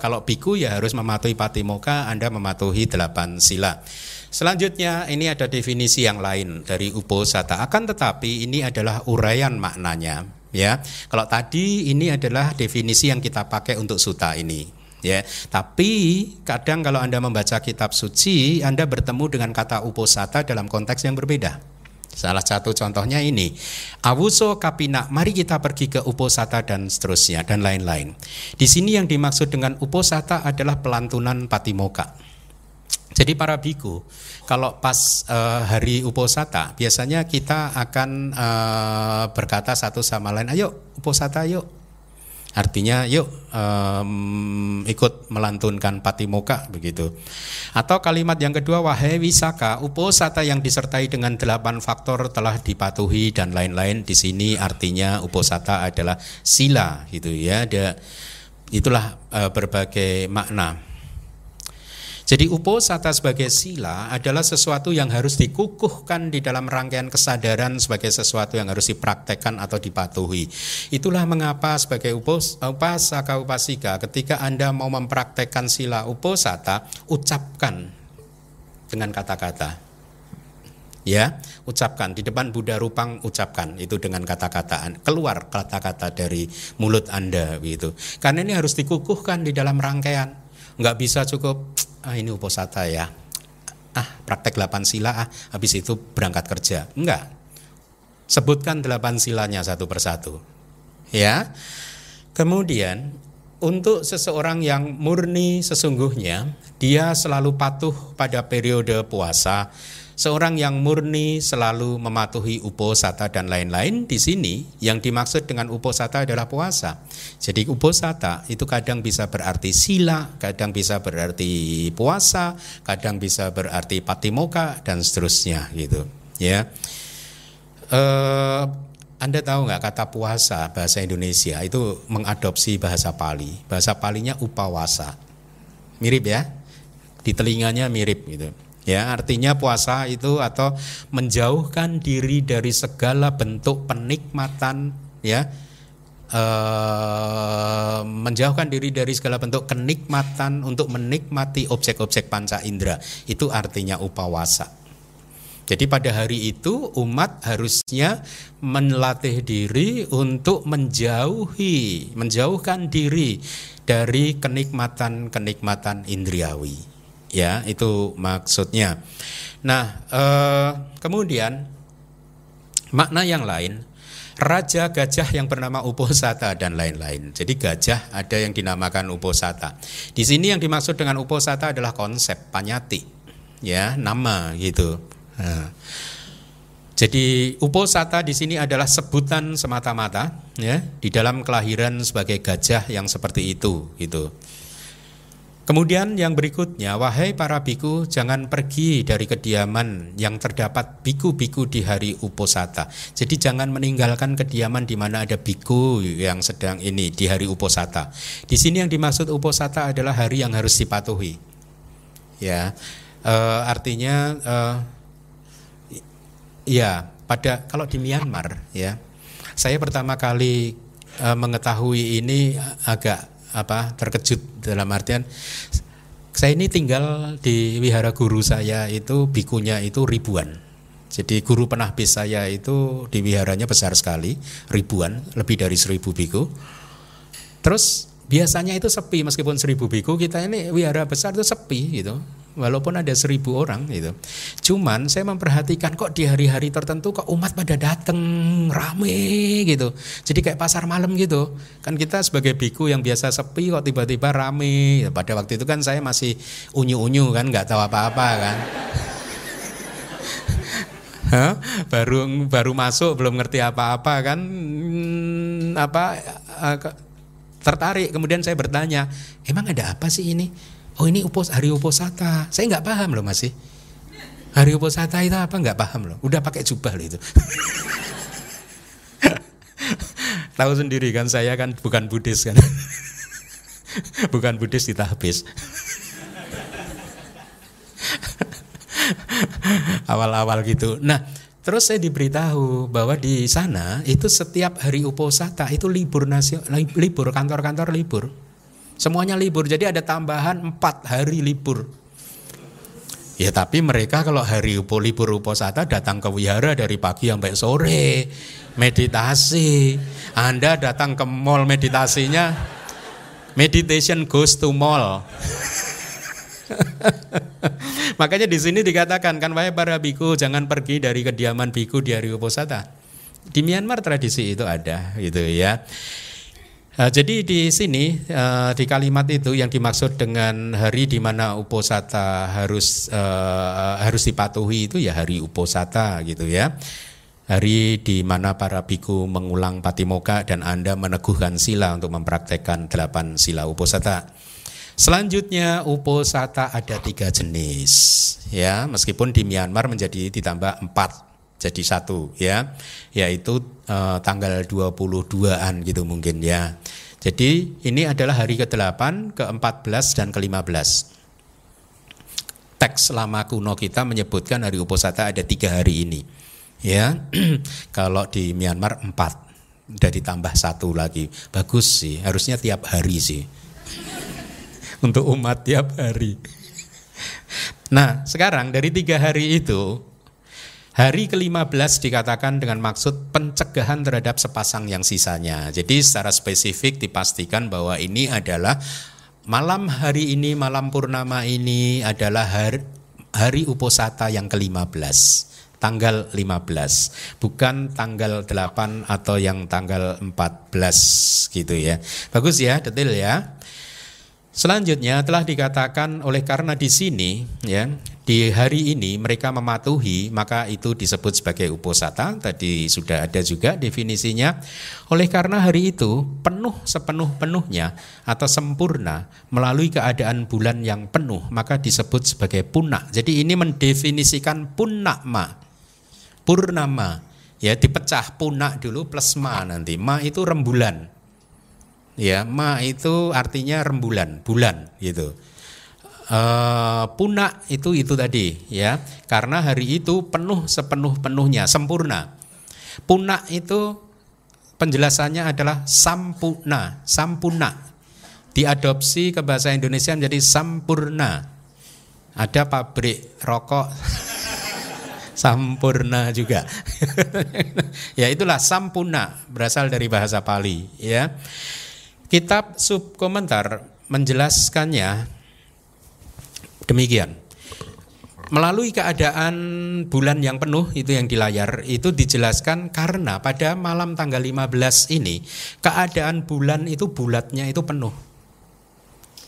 kalau biku ya harus mematuhi patimoka, Anda mematuhi delapan sila. Selanjutnya ini ada definisi yang lain dari uposata. Akan tetapi ini adalah uraian maknanya ya. Kalau tadi ini adalah definisi yang kita pakai untuk suta ini ya. Tapi kadang kalau Anda membaca kitab suci, Anda bertemu dengan kata uposata dalam konteks yang berbeda. Salah satu contohnya ini, awuso kapina, mari kita pergi ke uposata dan seterusnya dan lain-lain. Di sini yang dimaksud dengan uposata adalah pelantunan patimoka. Jadi para biku, kalau pas uh, hari uposata, biasanya kita akan uh, berkata satu sama lain, ayo uposata yuk, Artinya yuk um, ikut melantunkan patimoka begitu. Atau kalimat yang kedua wahai wisaka uposata yang disertai dengan delapan faktor telah dipatuhi dan lain-lain di sini artinya uposata adalah sila gitu ya. Dia itulah uh, berbagai makna. Jadi uposata sebagai sila adalah sesuatu yang harus dikukuhkan di dalam rangkaian kesadaran sebagai sesuatu yang harus dipraktekkan atau dipatuhi. Itulah mengapa sebagai upos, upasaka upasika ketika Anda mau mempraktekkan sila uposata, ucapkan dengan kata-kata. Ya, ucapkan di depan Buddha Rupang ucapkan itu dengan kata-kataan keluar kata-kata dari mulut Anda gitu. Karena ini harus dikukuhkan di dalam rangkaian. Nggak bisa cukup ah ini uposata ya. Ah praktek delapan sila ah habis itu berangkat kerja. Enggak. Sebutkan delapan silanya satu persatu. Ya. Kemudian untuk seseorang yang murni sesungguhnya dia selalu patuh pada periode puasa Seorang yang murni selalu mematuhi uposata dan lain-lain di sini yang dimaksud dengan uposata adalah puasa. Jadi uposata itu kadang bisa berarti sila, kadang bisa berarti puasa, kadang bisa berarti patimoka dan seterusnya gitu. Ya. Uh, anda tahu nggak kata puasa bahasa Indonesia itu mengadopsi bahasa Pali. Bahasa Palinya upawasa. Mirip ya? Di telinganya mirip gitu. Ya, artinya puasa itu atau menjauhkan diri dari segala bentuk penikmatan ya. E, menjauhkan diri dari segala bentuk kenikmatan untuk menikmati objek-objek panca indera itu artinya upawasa. Jadi pada hari itu umat harusnya melatih diri untuk menjauhi, menjauhkan diri dari kenikmatan-kenikmatan indriawi ya itu maksudnya. Nah eh, kemudian makna yang lain raja gajah yang bernama Uposata dan lain-lain. Jadi gajah ada yang dinamakan Uposata. Di sini yang dimaksud dengan Uposata adalah konsep panyati, ya nama gitu. Nah, jadi uposata di sini adalah sebutan semata-mata ya di dalam kelahiran sebagai gajah yang seperti itu gitu. Kemudian yang berikutnya, wahai para biku, jangan pergi dari kediaman yang terdapat biku-biku di hari uposata. Jadi jangan meninggalkan kediaman di mana ada biku yang sedang ini di hari uposata. Di sini yang dimaksud uposata adalah hari yang harus dipatuhi. Ya, e, artinya e, ya pada kalau di Myanmar ya, saya pertama kali e, mengetahui ini agak apa terkejut dalam artian saya ini tinggal di wihara guru saya itu bikunya itu ribuan. Jadi guru penahbis saya itu di wiharanya besar sekali, ribuan, lebih dari seribu biku. Terus biasanya itu sepi meskipun seribu biku kita ini wihara besar itu sepi gitu walaupun ada seribu orang gitu. Cuman saya memperhatikan kok di hari-hari tertentu kok umat pada dateng rame gitu. Jadi kayak pasar malam gitu. Kan kita sebagai biku yang biasa sepi kok tiba-tiba rame. Pada waktu itu kan saya masih unyu-unyu kan nggak tahu apa-apa kan. (laughs) Hah? baru baru masuk belum ngerti apa-apa kan hmm, apa uh, tertarik kemudian saya bertanya emang ada apa sih ini oh ini upos hari uposata saya nggak paham loh masih hari uposata itu apa? Nggak paham loh. Udah pakai jubah loh itu. (laughs) Tahu sendiri kan saya kan bukan Buddhis kan. (laughs) Bukan Buddhis kita (laughs) awal-awal gitu. Nah Terus saya diberitahu bahwa di sana itu setiap hari uposata itu libur nasional, libur kantor-kantor libur. Semuanya libur, jadi ada tambahan empat hari libur. Ya tapi mereka kalau hari upo libur uposata datang ke wihara dari pagi sampai sore meditasi. Anda datang ke mall meditasinya Meditation goes to mall. (laughs) Makanya di sini dikatakan kan wahai para biku jangan pergi dari kediaman biku di hari Uposata. Di Myanmar tradisi itu ada gitu ya. Uh, jadi di sini uh, di kalimat itu yang dimaksud dengan hari di mana uposata harus uh, harus dipatuhi itu ya hari uposata gitu ya. Hari di mana para biku mengulang patimoka dan Anda meneguhkan sila untuk mempraktekkan delapan sila uposata. Selanjutnya uposata ada tiga jenis ya meskipun di Myanmar menjadi ditambah empat jadi satu ya yaitu eh, tanggal 22-an gitu mungkin ya. Jadi ini adalah hari ke-8, ke-14 dan ke-15. Teks lama kuno kita menyebutkan hari uposata ada tiga hari ini. Ya, (clears throat) kalau di Myanmar empat, udah ditambah satu lagi. Bagus sih, harusnya tiap hari sih (laughs) untuk umat tiap hari. Nah, sekarang dari tiga hari itu, hari ke-15 dikatakan dengan maksud pencegahan terhadap sepasang yang sisanya. Jadi secara spesifik dipastikan bahwa ini adalah malam hari ini, malam purnama ini adalah hari, hari uposata yang ke-15 tanggal 15 bukan tanggal 8 atau yang tanggal 14 gitu ya. Bagus ya detail ya Selanjutnya telah dikatakan oleh karena di sini ya di hari ini mereka mematuhi maka itu disebut sebagai uposata. Tadi sudah ada juga definisinya. Oleh karena hari itu penuh sepenuh-penuhnya atau sempurna melalui keadaan bulan yang penuh maka disebut sebagai punak jadi ini mendefinisikan punakma purnama. Ya dipecah punak dulu plus ma nanti. Ma itu rembulan ya ma itu artinya rembulan bulan gitu. E, punak itu itu tadi ya. Karena hari itu penuh sepenuh penuhnya sempurna. Punak itu penjelasannya adalah sampurna sampurna. Diadopsi ke bahasa Indonesia menjadi sampurna. Ada pabrik rokok (laughs) sampurna juga. (laughs) Ya itulah sampurna berasal dari bahasa Pali ya Kitab subkomentar menjelaskannya demikian. Melalui keadaan bulan yang penuh itu yang di layar itu dijelaskan karena pada malam tanggal 15 ini keadaan bulan itu bulatnya itu penuh.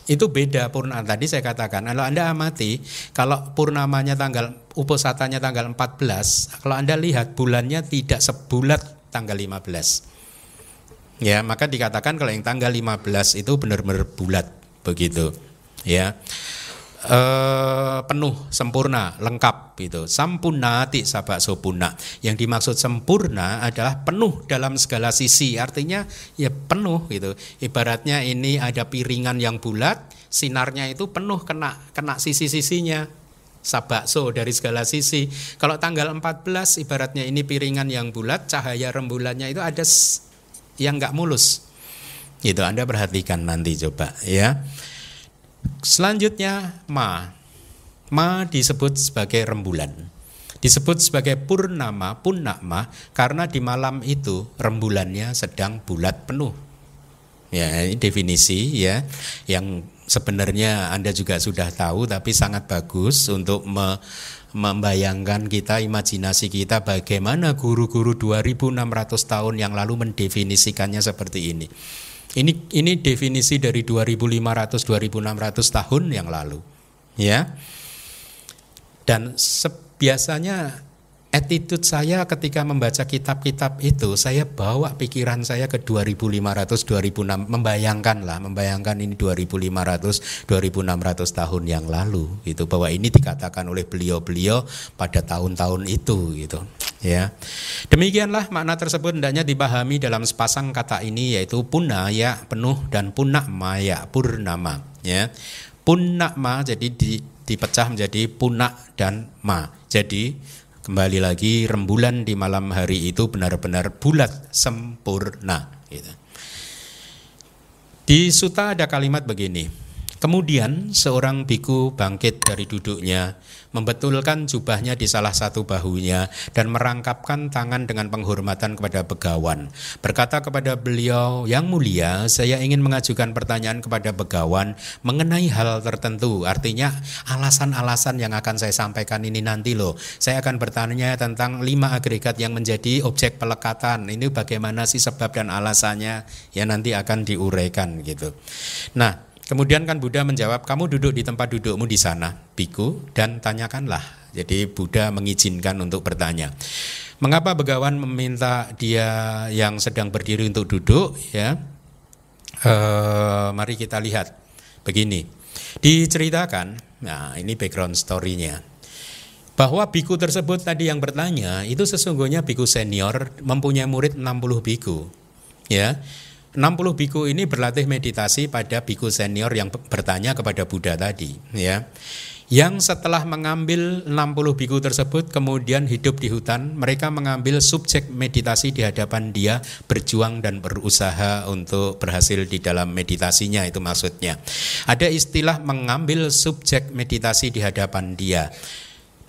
Itu beda purna tadi saya katakan. Kalau Anda amati kalau purnamanya tanggal uposatanya tanggal 14, kalau Anda lihat bulannya tidak sebulat tanggal 15. Ya, maka dikatakan kalau yang tanggal 15 itu benar-benar bulat begitu. Ya. E, penuh sempurna lengkap itu ti sabak sopuna yang dimaksud sempurna adalah penuh dalam segala sisi artinya ya penuh gitu ibaratnya ini ada piringan yang bulat sinarnya itu penuh kena kena sisi-sisinya sabakso dari segala sisi. Kalau tanggal 14 ibaratnya ini piringan yang bulat, cahaya rembulannya itu ada yang nggak mulus. Itu Anda perhatikan nanti coba ya. Selanjutnya ma. Ma disebut sebagai rembulan. Disebut sebagai purnama, punnama karena di malam itu rembulannya sedang bulat penuh. Ya, ini definisi ya yang sebenarnya Anda juga sudah tahu tapi sangat bagus untuk me, membayangkan kita, imajinasi kita bagaimana guru-guru 2600 tahun yang lalu mendefinisikannya seperti ini. Ini ini definisi dari 2500 2600 tahun yang lalu. Ya. Dan biasanya attitude saya ketika membaca kitab-kitab itu saya bawa pikiran saya ke 2500 2006 membayangkan lah membayangkan ini 2500 2600 tahun yang lalu itu bahwa ini dikatakan oleh beliau-beliau pada tahun-tahun itu gitu ya. Demikianlah makna tersebut hendaknya dipahami dalam sepasang kata ini yaitu punna ya penuh dan punak maya purnama ya. Punak ma jadi di, dipecah menjadi punak dan ma. Jadi Kembali lagi rembulan di malam hari itu benar-benar bulat sempurna. Gitu. Di suta ada kalimat begini. Kemudian seorang biku bangkit dari duduknya, membetulkan jubahnya di salah satu bahunya dan merangkapkan tangan dengan penghormatan kepada begawan. Berkata kepada beliau, "Yang mulia, saya ingin mengajukan pertanyaan kepada begawan mengenai hal tertentu." Artinya alasan-alasan yang akan saya sampaikan ini nanti loh. Saya akan bertanya tentang lima agregat yang menjadi objek pelekatan. Ini bagaimana sih sebab dan alasannya? Ya nanti akan diuraikan gitu. Nah, Kemudian kan Buddha menjawab, kamu duduk di tempat dudukmu di sana, biku, dan tanyakanlah. Jadi Buddha mengizinkan untuk bertanya. Mengapa begawan meminta dia yang sedang berdiri untuk duduk? Ya, e, mari kita lihat. Begini, diceritakan. Nah, ini background story-nya bahwa biku tersebut tadi yang bertanya itu sesungguhnya biku senior mempunyai murid 60 biku ya 60 biku ini berlatih meditasi pada biku senior yang bertanya kepada Buddha tadi ya. Yang setelah mengambil 60 biku tersebut kemudian hidup di hutan, mereka mengambil subjek meditasi di hadapan dia, berjuang dan berusaha untuk berhasil di dalam meditasinya itu maksudnya. Ada istilah mengambil subjek meditasi di hadapan dia.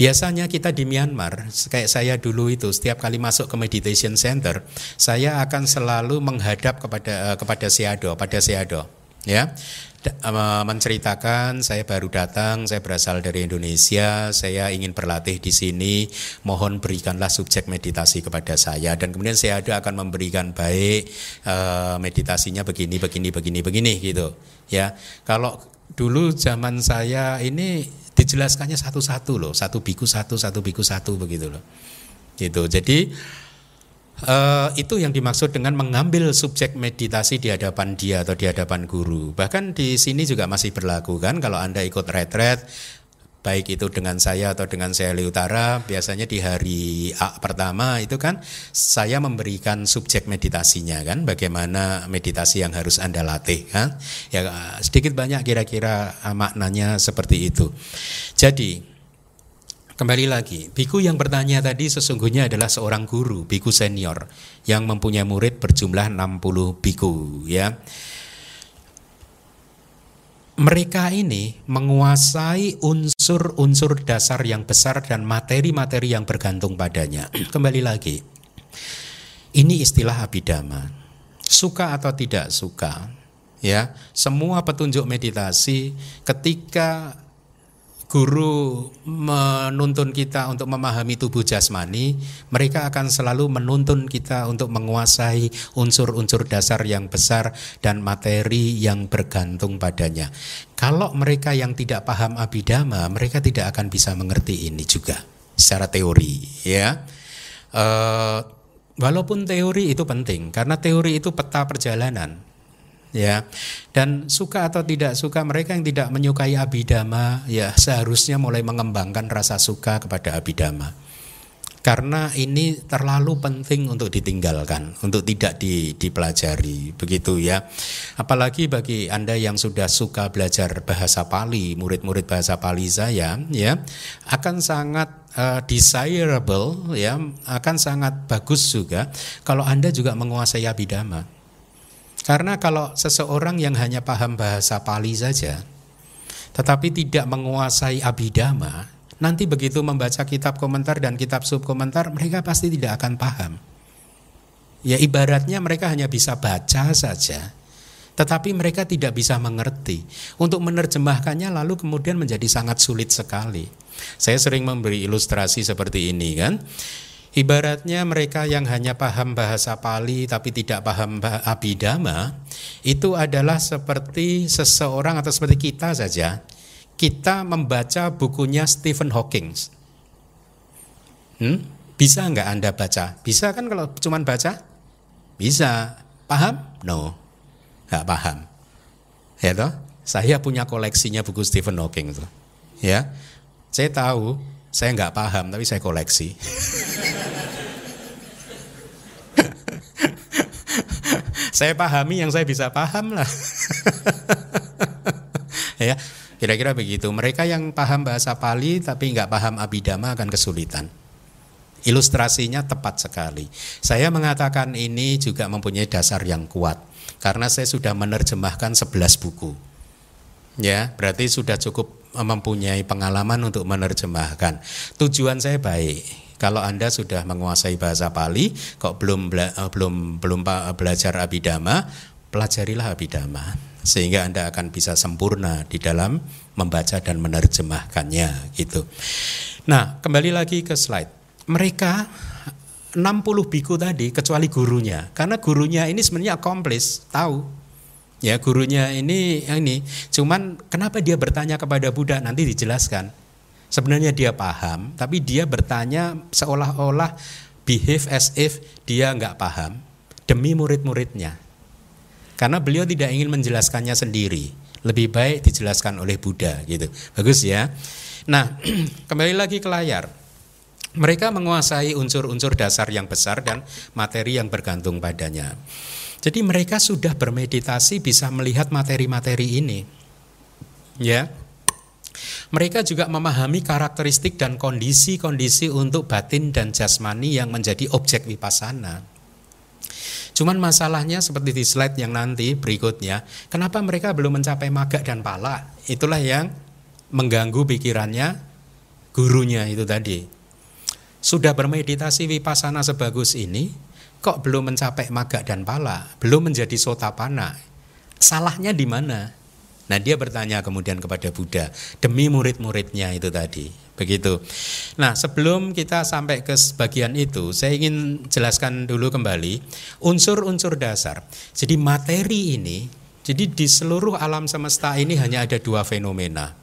Biasanya kita di Myanmar, kayak saya dulu itu, setiap kali masuk ke meditation center, saya akan selalu menghadap kepada uh, kepada Seado, pada Seado, ya eh, menceritakan saya baru datang, saya berasal dari Indonesia, saya ingin berlatih di sini, mohon berikanlah subjek meditasi kepada saya dan kemudian saya akan memberikan baik uh, meditasinya begini begini begini begini gitu ya. Kalau dulu zaman saya ini dijelaskannya satu-satu loh, satu biku satu, satu biku satu begitu loh. Gitu. Jadi Uh, itu yang dimaksud dengan mengambil subjek meditasi di hadapan dia atau di hadapan guru. Bahkan di sini juga masih berlaku kan kalau Anda ikut retret baik itu dengan saya atau dengan Seli Utara biasanya di hari A pertama itu kan saya memberikan subjek meditasinya kan bagaimana meditasi yang harus Anda latih kan. Ya sedikit banyak kira-kira ah, maknanya seperti itu. Jadi kembali lagi biku yang bertanya tadi sesungguhnya adalah seorang guru biku senior yang mempunyai murid berjumlah 60 biku ya mereka ini menguasai unsur-unsur dasar yang besar dan materi-materi yang bergantung padanya. (clears throat) Kembali lagi, ini istilah abidama. Suka atau tidak suka, ya, semua petunjuk meditasi ketika guru menuntun kita untuk memahami tubuh jasmani, mereka akan selalu menuntun kita untuk menguasai unsur-unsur dasar yang besar dan materi yang bergantung padanya. Kalau mereka yang tidak paham abidama, mereka tidak akan bisa mengerti ini juga secara teori, ya. Uh, walaupun teori itu penting, karena teori itu peta perjalanan ya dan suka atau tidak suka mereka yang tidak menyukai abidama ya seharusnya mulai mengembangkan rasa suka kepada abidama karena ini terlalu penting untuk ditinggalkan, untuk tidak di, dipelajari, begitu ya. Apalagi bagi anda yang sudah suka belajar bahasa Pali, murid-murid bahasa Pali saya, ya, akan sangat uh, desirable, ya, akan sangat bagus juga kalau anda juga menguasai abidama. Karena kalau seseorang yang hanya paham bahasa Pali saja, tetapi tidak menguasai abidama, nanti begitu membaca kitab komentar dan kitab subkomentar, mereka pasti tidak akan paham. Ya ibaratnya mereka hanya bisa baca saja, tetapi mereka tidak bisa mengerti. Untuk menerjemahkannya lalu kemudian menjadi sangat sulit sekali. Saya sering memberi ilustrasi seperti ini kan. Ibaratnya mereka yang hanya paham bahasa Pali tapi tidak paham abidama itu adalah seperti seseorang atau seperti kita saja. Kita membaca bukunya Stephen Hawking. Hmm? Bisa nggak Anda baca? Bisa kan kalau cuma baca? Bisa. Paham? No. Nggak paham. Ya toh? Saya punya koleksinya buku Stephen Hawking itu. Ya. Saya tahu, saya nggak paham tapi saya koleksi. saya pahami yang saya bisa paham lah. ya, kira-kira begitu. Mereka yang paham bahasa Pali tapi nggak paham abidama akan kesulitan. Ilustrasinya tepat sekali. Saya mengatakan ini juga mempunyai dasar yang kuat karena saya sudah menerjemahkan 11 buku. Ya, berarti sudah cukup mempunyai pengalaman untuk menerjemahkan. Tujuan saya baik. Kalau Anda sudah menguasai bahasa Pali, kok belum bela, eh, belum belum belajar abidama, pelajarilah abidama sehingga Anda akan bisa sempurna di dalam membaca dan menerjemahkannya gitu. Nah, kembali lagi ke slide. Mereka 60 biku tadi kecuali gurunya karena gurunya ini sebenarnya komplis, tahu Ya gurunya ini yang ini, cuman kenapa dia bertanya kepada Buddha nanti dijelaskan. Sebenarnya dia paham, tapi dia bertanya seolah-olah behave as if dia nggak paham demi murid-muridnya. Karena beliau tidak ingin menjelaskannya sendiri, lebih baik dijelaskan oleh Buddha gitu. Bagus ya. Nah, (clears throat) kembali lagi ke layar. Mereka menguasai unsur-unsur dasar yang besar dan materi yang bergantung padanya. Jadi mereka sudah bermeditasi bisa melihat materi-materi ini. Ya. Mereka juga memahami karakteristik dan kondisi-kondisi untuk batin dan jasmani yang menjadi objek vipassana. Cuman masalahnya seperti di slide yang nanti berikutnya, kenapa mereka belum mencapai maga dan pala? Itulah yang mengganggu pikirannya gurunya itu tadi. Sudah bermeditasi vipassana sebagus ini, kok belum mencapai maga dan pala, belum menjadi sotapana. Salahnya di mana? Nah dia bertanya kemudian kepada Buddha demi murid-muridnya itu tadi. Begitu. Nah sebelum kita sampai ke bagian itu, saya ingin jelaskan dulu kembali unsur-unsur dasar. Jadi materi ini, jadi di seluruh alam semesta ini hanya ada dua fenomena,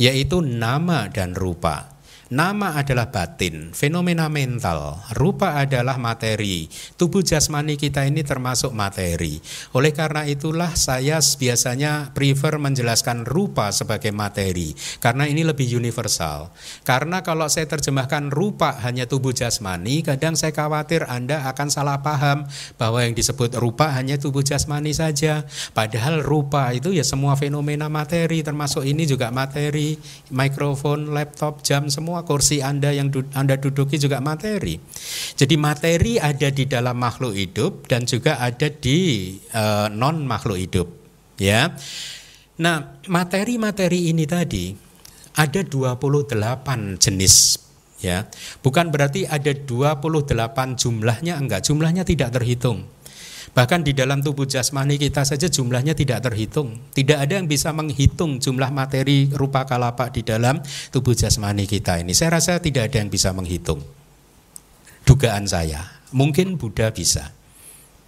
yaitu nama dan rupa. Nama adalah batin, fenomena mental, rupa adalah materi. Tubuh jasmani kita ini termasuk materi. Oleh karena itulah saya biasanya prefer menjelaskan rupa sebagai materi karena ini lebih universal. Karena kalau saya terjemahkan rupa hanya tubuh jasmani, kadang saya khawatir Anda akan salah paham bahwa yang disebut rupa hanya tubuh jasmani saja. Padahal rupa itu ya semua fenomena materi termasuk ini juga materi, mikrofon, laptop, jam semua kursi Anda yang du Anda duduki juga materi. Jadi materi ada di dalam makhluk hidup dan juga ada di uh, eh, non makhluk hidup, ya. Nah, materi-materi ini tadi ada 28 jenis ya. Bukan berarti ada 28 jumlahnya enggak, jumlahnya tidak terhitung. Bahkan di dalam tubuh jasmani kita saja jumlahnya tidak terhitung. Tidak ada yang bisa menghitung jumlah materi rupa kalapa di dalam tubuh jasmani kita ini. Saya rasa tidak ada yang bisa menghitung. Dugaan saya, mungkin Buddha bisa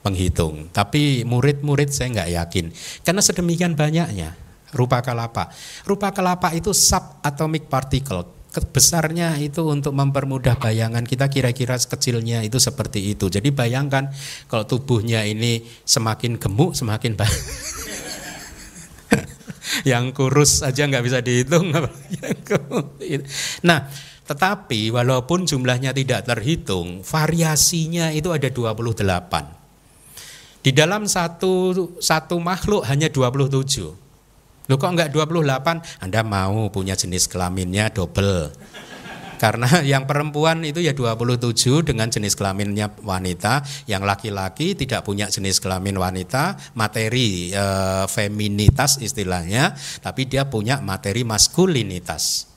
menghitung, tapi murid-murid saya nggak yakin karena sedemikian banyaknya rupa kalapa. Rupa kalapa itu subatomic particle, besarnya itu untuk mempermudah bayangan kita kira-kira kecilnya itu seperti itu. Jadi bayangkan kalau tubuhnya ini semakin gemuk semakin baik. (laughs) yang kurus aja nggak bisa dihitung. nah, tetapi walaupun jumlahnya tidak terhitung, variasinya itu ada 28. Di dalam satu satu makhluk hanya 27. Loh kok enggak 28? Anda mau punya jenis kelaminnya double. Karena (laughs) yang perempuan itu ya 27 dengan jenis kelaminnya wanita, yang laki-laki tidak punya jenis kelamin wanita, materi e, feminitas istilahnya, tapi dia punya materi maskulinitas.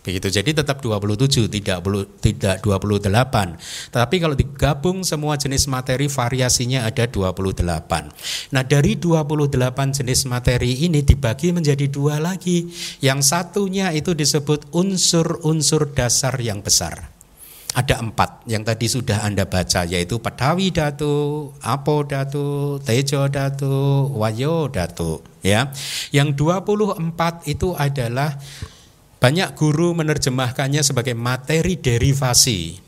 Begitu. Jadi tetap 27 tidak tidak 28. Tapi kalau digabung semua jenis materi variasinya ada 28. Nah, dari 28 jenis materi ini dibagi menjadi dua lagi. Yang satunya itu disebut unsur-unsur dasar yang besar. Ada empat yang tadi sudah Anda baca yaitu Padawi Datu, Apo Datu, Tejo Datu, Wayo Datu ya. Yang 24 itu adalah banyak guru menerjemahkannya sebagai materi derivasi,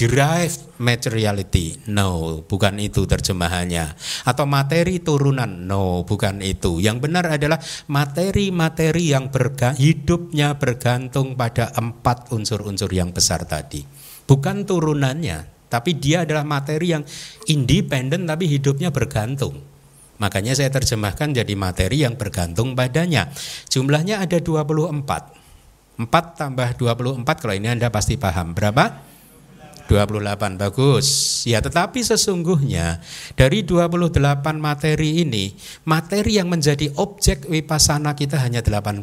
derived materiality. No, bukan itu terjemahannya. Atau materi turunan. No, bukan itu. Yang benar adalah materi-materi yang berga, hidupnya bergantung pada empat unsur-unsur yang besar tadi. Bukan turunannya, tapi dia adalah materi yang independen tapi hidupnya bergantung. Makanya saya terjemahkan jadi materi yang bergantung padanya. Jumlahnya ada 24. 4 tambah 24 kalau ini Anda pasti paham. Berapa? 28 bagus. Ya, tetapi sesungguhnya dari 28 materi ini, materi yang menjadi objek wipasana kita hanya 18.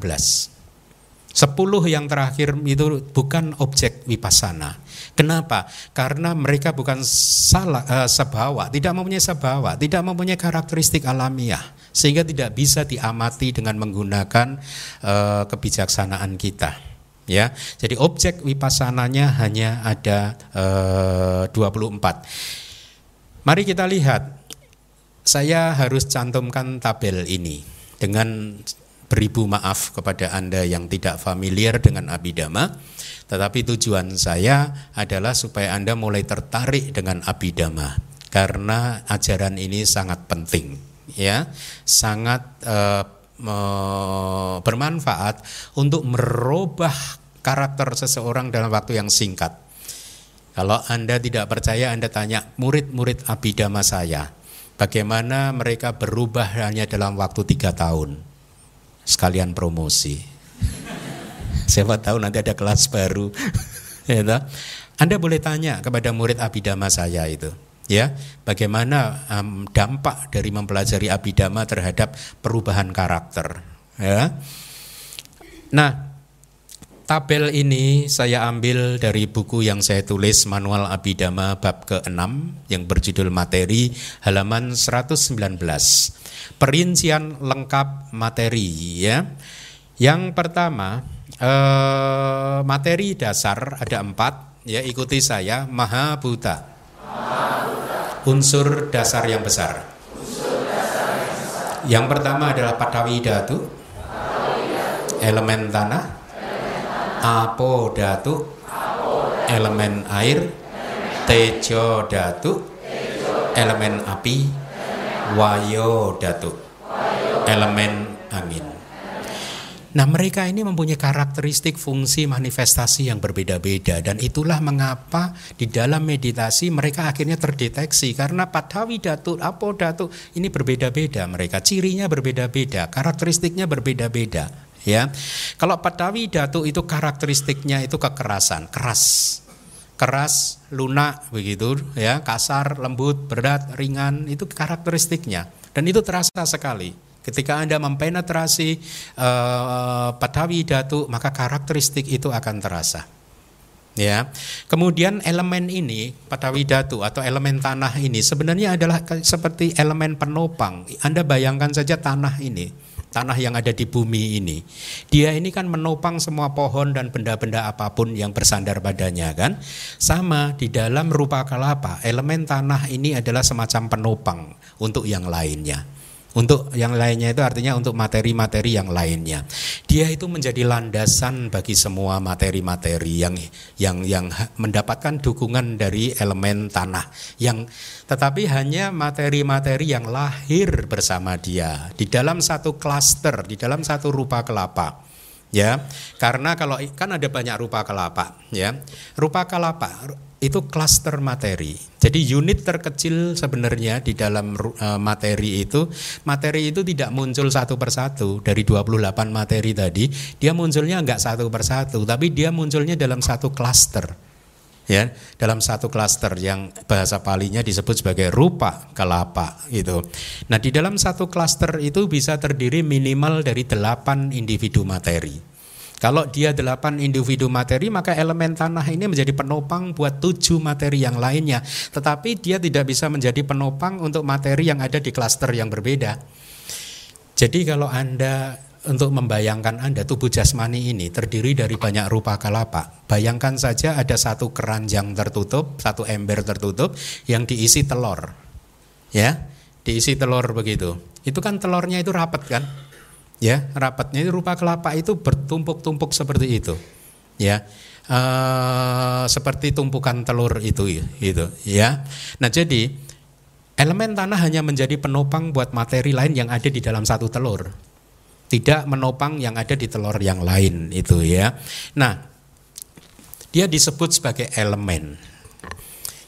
10 yang terakhir itu bukan objek wipasana. Kenapa? Karena mereka bukan salah uh, sebawa, tidak mempunyai sebawa, tidak mempunyai karakteristik alamiah sehingga tidak bisa diamati dengan menggunakan uh, kebijaksanaan kita ya. Jadi objek wipassananya hanya ada eh, 24. Mari kita lihat. Saya harus cantumkan tabel ini dengan beribu maaf kepada Anda yang tidak familiar dengan abidama, tetapi tujuan saya adalah supaya Anda mulai tertarik dengan abidama karena ajaran ini sangat penting ya, sangat uh, bermanfaat untuk merubah karakter seseorang dalam waktu yang singkat. Kalau Anda tidak percaya, Anda tanya murid-murid abidama saya, bagaimana mereka berubah hanya dalam waktu tiga tahun. Sekalian promosi. (laughs) Siapa tahu nanti ada kelas baru. (laughs) Ya Anda boleh tanya kepada murid abidama saya itu ya bagaimana um, dampak dari mempelajari abidama terhadap perubahan karakter ya nah Tabel ini saya ambil dari buku yang saya tulis Manual Abidama bab ke-6 yang berjudul materi halaman 119. Perincian lengkap materi ya. Yang pertama eh, materi dasar ada empat ya ikuti saya Maha Buta. Unsur dasar yang besar. Yang pertama adalah Patawi Datu, elemen tanah, apo datu elemen air. Tejo datu elemen api. Wayo datu elemen Nah mereka ini mempunyai karakteristik fungsi manifestasi yang berbeda-beda dan itulah mengapa di dalam meditasi mereka akhirnya terdeteksi karena padawi datu, apo datu ini berbeda-beda mereka cirinya berbeda-beda, karakteristiknya berbeda-beda ya. Kalau Padawi Datu itu karakteristiknya itu kekerasan, keras. Keras, lunak begitu ya, kasar, lembut, berat, ringan itu karakteristiknya dan itu terasa sekali. Ketika Anda mempenetrasi uh, Padawi Datu, maka karakteristik itu akan terasa. Ya. Kemudian elemen ini Padawi Datu atau elemen tanah ini sebenarnya adalah seperti elemen penopang. Anda bayangkan saja tanah ini tanah yang ada di bumi ini. Dia ini kan menopang semua pohon dan benda-benda apa pun yang bersandar padanya kan. Sama di dalam rupa kelapa, elemen tanah ini adalah semacam penopang untuk yang lainnya. Untuk yang lainnya itu artinya untuk materi-materi yang lainnya. Dia itu menjadi landasan bagi semua materi-materi yang yang yang mendapatkan dukungan dari elemen tanah. Yang tetapi hanya materi-materi yang lahir bersama dia. Di dalam satu klaster, di dalam satu rupa kelapa. Ya karena kalau kan ada banyak rupa kelapa ya. Rupa kelapa itu klaster materi. Jadi unit terkecil sebenarnya di dalam uh, materi itu, materi itu tidak muncul satu persatu dari 28 materi tadi, dia munculnya enggak satu persatu, tapi dia munculnya dalam satu klaster. Ya, dalam satu klaster yang bahasa palinya disebut sebagai rupa kelapa gitu. Nah, di dalam satu klaster itu bisa terdiri minimal dari delapan individu materi. Kalau dia delapan individu materi, maka elemen tanah ini menjadi penopang buat tujuh materi yang lainnya. Tetapi dia tidak bisa menjadi penopang untuk materi yang ada di klaster yang berbeda. Jadi kalau Anda untuk membayangkan Anda tubuh jasmani ini terdiri dari banyak rupa kelapa. Bayangkan saja ada satu keranjang tertutup, satu ember tertutup yang diisi telur. Ya, diisi telur begitu. Itu kan telurnya itu rapat kan? Ya rapatnya rupa kelapa itu bertumpuk-tumpuk seperti itu. Ya uh, seperti tumpukan telur itu itu ya. Nah jadi elemen tanah hanya menjadi penopang buat materi lain yang ada di dalam satu telur. Tidak menopang yang ada di telur yang lain itu ya. Nah dia disebut sebagai elemen.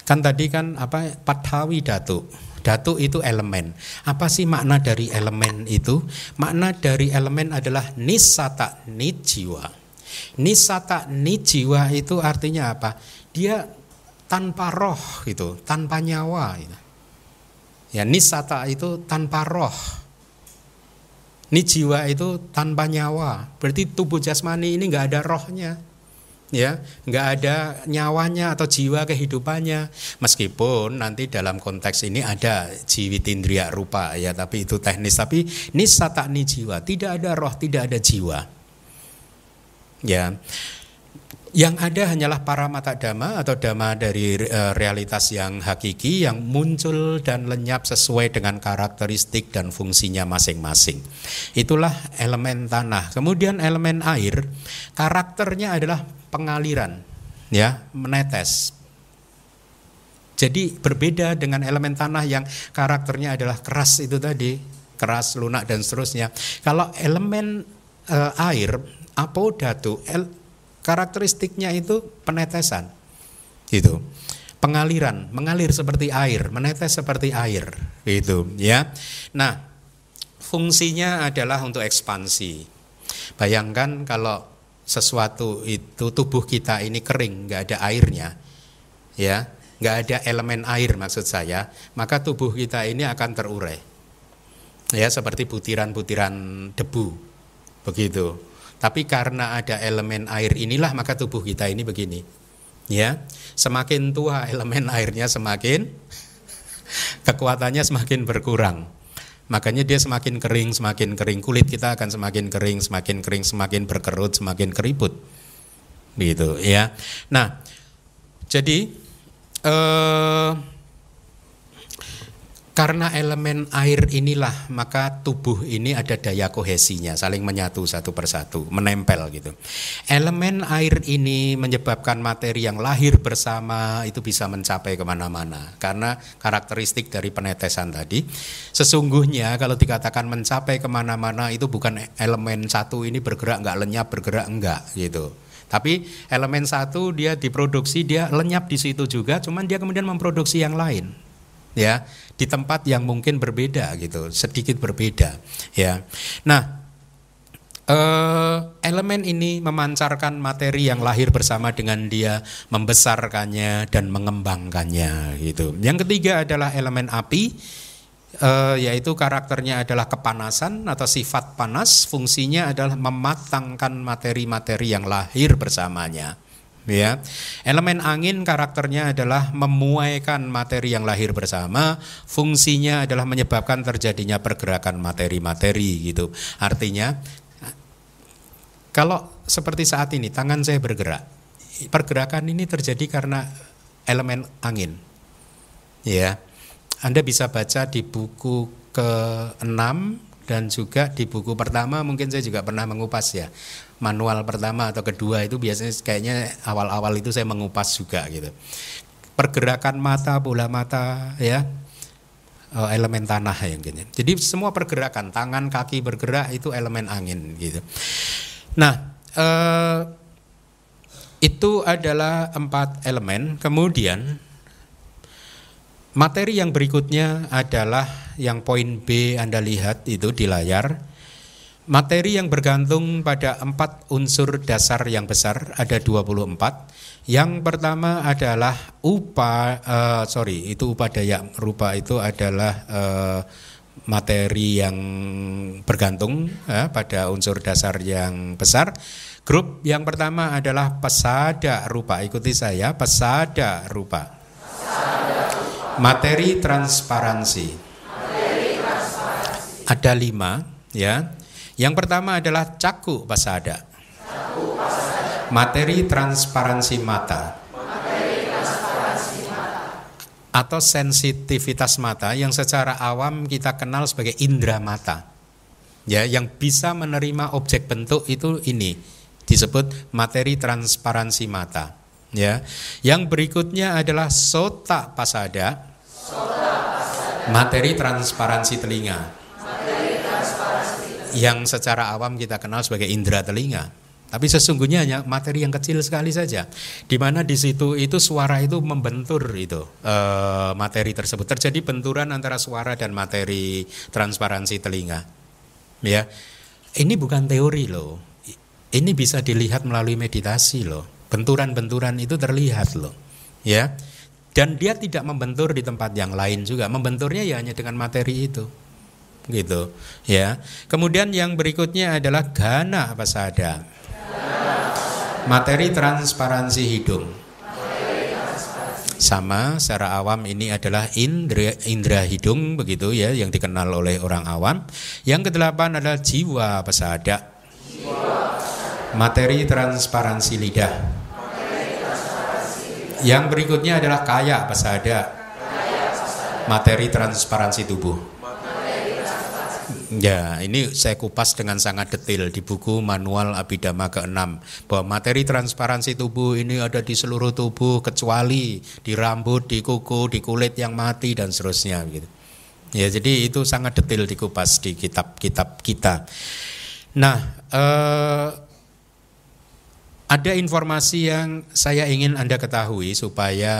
Kan tadi kan apa patawi datu Datu itu elemen. Apa sih makna dari elemen itu? Makna dari elemen adalah nisata nijiwa. Nisata nijiwa itu artinya apa? Dia tanpa roh itu, tanpa nyawa. Gitu. Ya nisata itu tanpa roh. Ini jiwa itu tanpa nyawa. Berarti tubuh jasmani ini nggak ada rohnya ya nggak ada nyawanya atau jiwa kehidupannya meskipun nanti dalam konteks ini ada jiwitindria rupa ya tapi itu teknis tapi nisa tak ni jiwa tidak ada roh tidak ada jiwa ya yang ada hanyalah para mata dhamma atau dhamma dari uh, realitas yang hakiki yang muncul dan lenyap sesuai dengan karakteristik dan fungsinya masing-masing. Itulah elemen tanah. Kemudian elemen air, karakternya adalah pengaliran, ya, menetes. Jadi berbeda dengan elemen tanah yang karakternya adalah keras itu tadi, keras, lunak dan seterusnya. Kalau elemen uh, air, apodatu, el, Karakteristiknya itu penetesan. Gitu. Pengaliran, mengalir seperti air, menetes seperti air, gitu ya. Nah, fungsinya adalah untuk ekspansi. Bayangkan kalau sesuatu itu tubuh kita ini kering, nggak ada airnya, ya, nggak ada elemen air maksud saya, maka tubuh kita ini akan terurai, ya seperti butiran-butiran debu, begitu. Tapi karena ada elemen air inilah maka tubuh kita ini begini. Ya, semakin tua elemen airnya semakin (laughs) kekuatannya semakin berkurang. Makanya dia semakin kering, semakin kering kulit kita akan semakin kering, semakin kering, semakin berkerut, semakin keriput. Gitu ya. Nah, jadi eh karena elemen air inilah maka tubuh ini ada daya kohesinya, saling menyatu satu persatu, menempel gitu. Elemen air ini menyebabkan materi yang lahir bersama itu bisa mencapai ke mana-mana karena karakteristik dari penetesan tadi. Sesungguhnya kalau dikatakan mencapai ke mana-mana itu bukan elemen satu ini bergerak nggak lenyap bergerak enggak gitu. Tapi elemen satu dia diproduksi dia lenyap di situ juga, cuman dia kemudian memproduksi yang lain ya di tempat yang mungkin berbeda gitu sedikit berbeda ya. Nah eh, elemen ini memancarkan materi yang lahir bersama dengan dia membesarkannya dan mengembangkannya gitu. Yang ketiga adalah elemen api Uh, yaitu karakternya adalah kepanasan atau sifat panas, fungsinya adalah mematangkan materi-materi yang lahir bersamanya ya. Elemen angin karakternya adalah memuaikan materi yang lahir bersama, fungsinya adalah menyebabkan terjadinya pergerakan materi-materi gitu. Artinya kalau seperti saat ini tangan saya bergerak, pergerakan ini terjadi karena elemen angin. Ya. Anda bisa baca di buku ke-6 dan juga di buku pertama mungkin saya juga pernah mengupas ya manual pertama atau kedua itu biasanya kayaknya awal-awal itu saya mengupas juga gitu. Pergerakan mata, bola mata ya eh, elemen tanah yang gitu. Jadi semua pergerakan tangan, kaki bergerak itu elemen angin gitu. Nah, eh, itu adalah empat elemen. Kemudian materi yang berikutnya adalah yang poin B Anda lihat itu di layar Materi yang bergantung pada empat unsur dasar yang besar ada 24. Yang pertama adalah upa, uh, sorry itu upadaya rupa itu adalah uh, materi yang bergantung uh, pada unsur dasar yang besar. Grup yang pertama adalah pesada rupa. Ikuti saya, pesada rupa. Materi transparansi. Materi transparansi. Ada lima, ya. Yang pertama adalah caku pasada. Materi transparansi mata. Atau sensitivitas mata yang secara awam kita kenal sebagai indera mata. Ya, yang bisa menerima objek bentuk itu ini disebut materi transparansi mata. Ya. Yang berikutnya adalah sota pasada. Sota pasada. Materi transparansi telinga yang secara awam kita kenal sebagai indera telinga. Tapi sesungguhnya hanya materi yang kecil sekali saja, di mana di situ itu suara itu membentur itu e, materi tersebut terjadi benturan antara suara dan materi transparansi telinga. Ya, ini bukan teori loh, ini bisa dilihat melalui meditasi loh. Benturan-benturan itu terlihat loh, ya. Dan dia tidak membentur di tempat yang lain juga. Membenturnya ya hanya dengan materi itu. Gitu, ya. Kemudian yang berikutnya adalah gana pasada. Materi transparansi hidung. Sama secara awam ini adalah indra, indra hidung begitu ya yang dikenal oleh orang awam. Yang kedelapan adalah jiwa pesada. Materi transparansi lidah. Yang berikutnya adalah kaya pesada. Materi transparansi tubuh. Ya, ini saya kupas dengan sangat detail di buku Manual Abidama ke-6 bahwa materi transparansi tubuh ini ada di seluruh tubuh kecuali di rambut, di kuku, di kulit yang mati dan seterusnya gitu. Ya, jadi itu sangat detail dikupas di kitab-kitab kita. Nah, eh, ada informasi yang saya ingin Anda ketahui supaya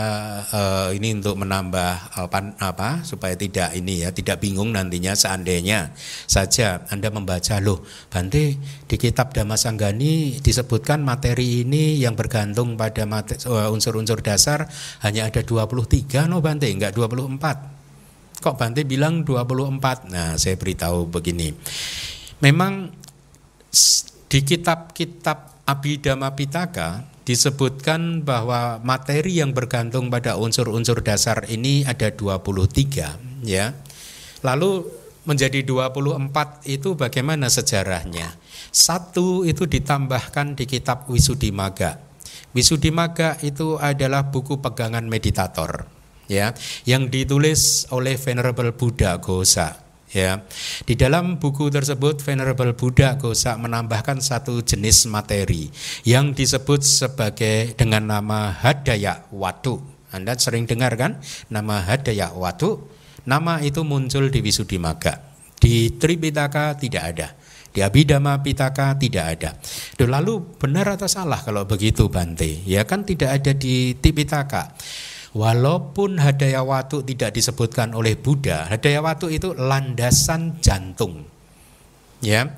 uh, ini untuk menambah apa, apa supaya tidak ini ya tidak bingung nantinya seandainya saja Anda membaca loh Bante di kitab Damasanggani disebutkan materi ini yang bergantung pada eh, unsur-unsur dasar hanya ada 23 no Bante? Enggak 24 kok Bante bilang 24 nah saya beritahu begini. Memang di kitab-kitab Abhidhamma Pitaka disebutkan bahwa materi yang bergantung pada unsur-unsur dasar ini ada 23 ya. Lalu menjadi 24 itu bagaimana sejarahnya? Satu itu ditambahkan di kitab Wisudimaga. Wisudimaga itu adalah buku pegangan meditator ya yang ditulis oleh Venerable Buddha Gosa ya. Di dalam buku tersebut Venerable Buddha Gosa menambahkan satu jenis materi yang disebut sebagai dengan nama Hadaya Watu. Anda sering dengar kan nama Hadaya Watu? Nama itu muncul di Wisudimaga. Di Tripitaka tidak ada. Di Abhidhamma Pitaka tidak ada. Lalu benar atau salah kalau begitu Bante? Ya kan tidak ada di Tipitaka. Walaupun hadaya watu tidak disebutkan oleh Buddha, hadaya watu itu landasan jantung. Ya.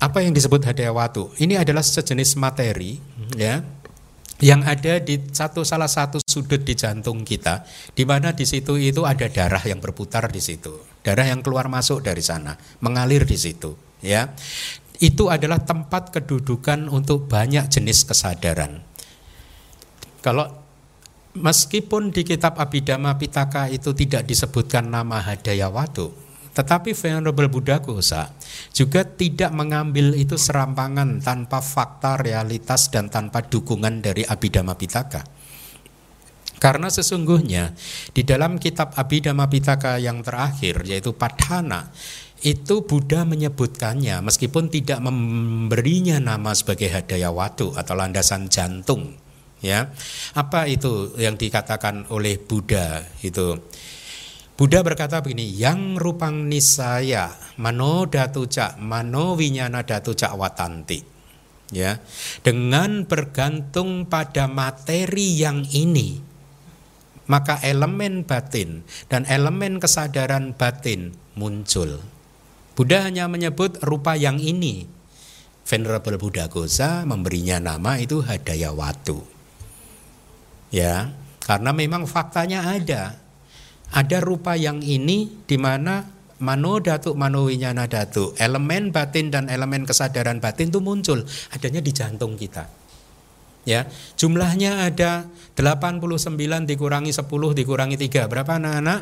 Apa yang disebut hadaya watu? Ini adalah sejenis materi ya yang ada di satu salah satu sudut di jantung kita di mana di situ itu ada darah yang berputar di situ darah yang keluar masuk dari sana mengalir di situ ya itu adalah tempat kedudukan untuk banyak jenis kesadaran kalau Meskipun di kitab Abhidhamma Pitaka itu tidak disebutkan nama Hadayawatu, tetapi Venerable Buddha Gosa juga tidak mengambil itu serampangan tanpa fakta, realitas, dan tanpa dukungan dari Abhidhamma Pitaka. Karena sesungguhnya di dalam kitab Abhidhamma Pitaka yang terakhir yaitu Padhana itu Buddha menyebutkannya meskipun tidak memberinya nama sebagai Hadayawatu atau landasan jantung ya. Apa itu yang dikatakan oleh Buddha itu? Buddha berkata begini yang rupang nisaya mano datu cak mano winyana datu cak watanti. Ya. Dengan bergantung pada materi yang ini maka elemen batin dan elemen kesadaran batin muncul. Buddha hanya menyebut rupa yang ini. Venerable Buddha Gosa memberinya nama itu Hadaya Watu ya karena memang faktanya ada. Ada rupa yang ini di mana mano datu mano winyana datu elemen batin dan elemen kesadaran batin itu muncul adanya di jantung kita. Ya jumlahnya ada 89 dikurangi 10 dikurangi 3 berapa anak-anak?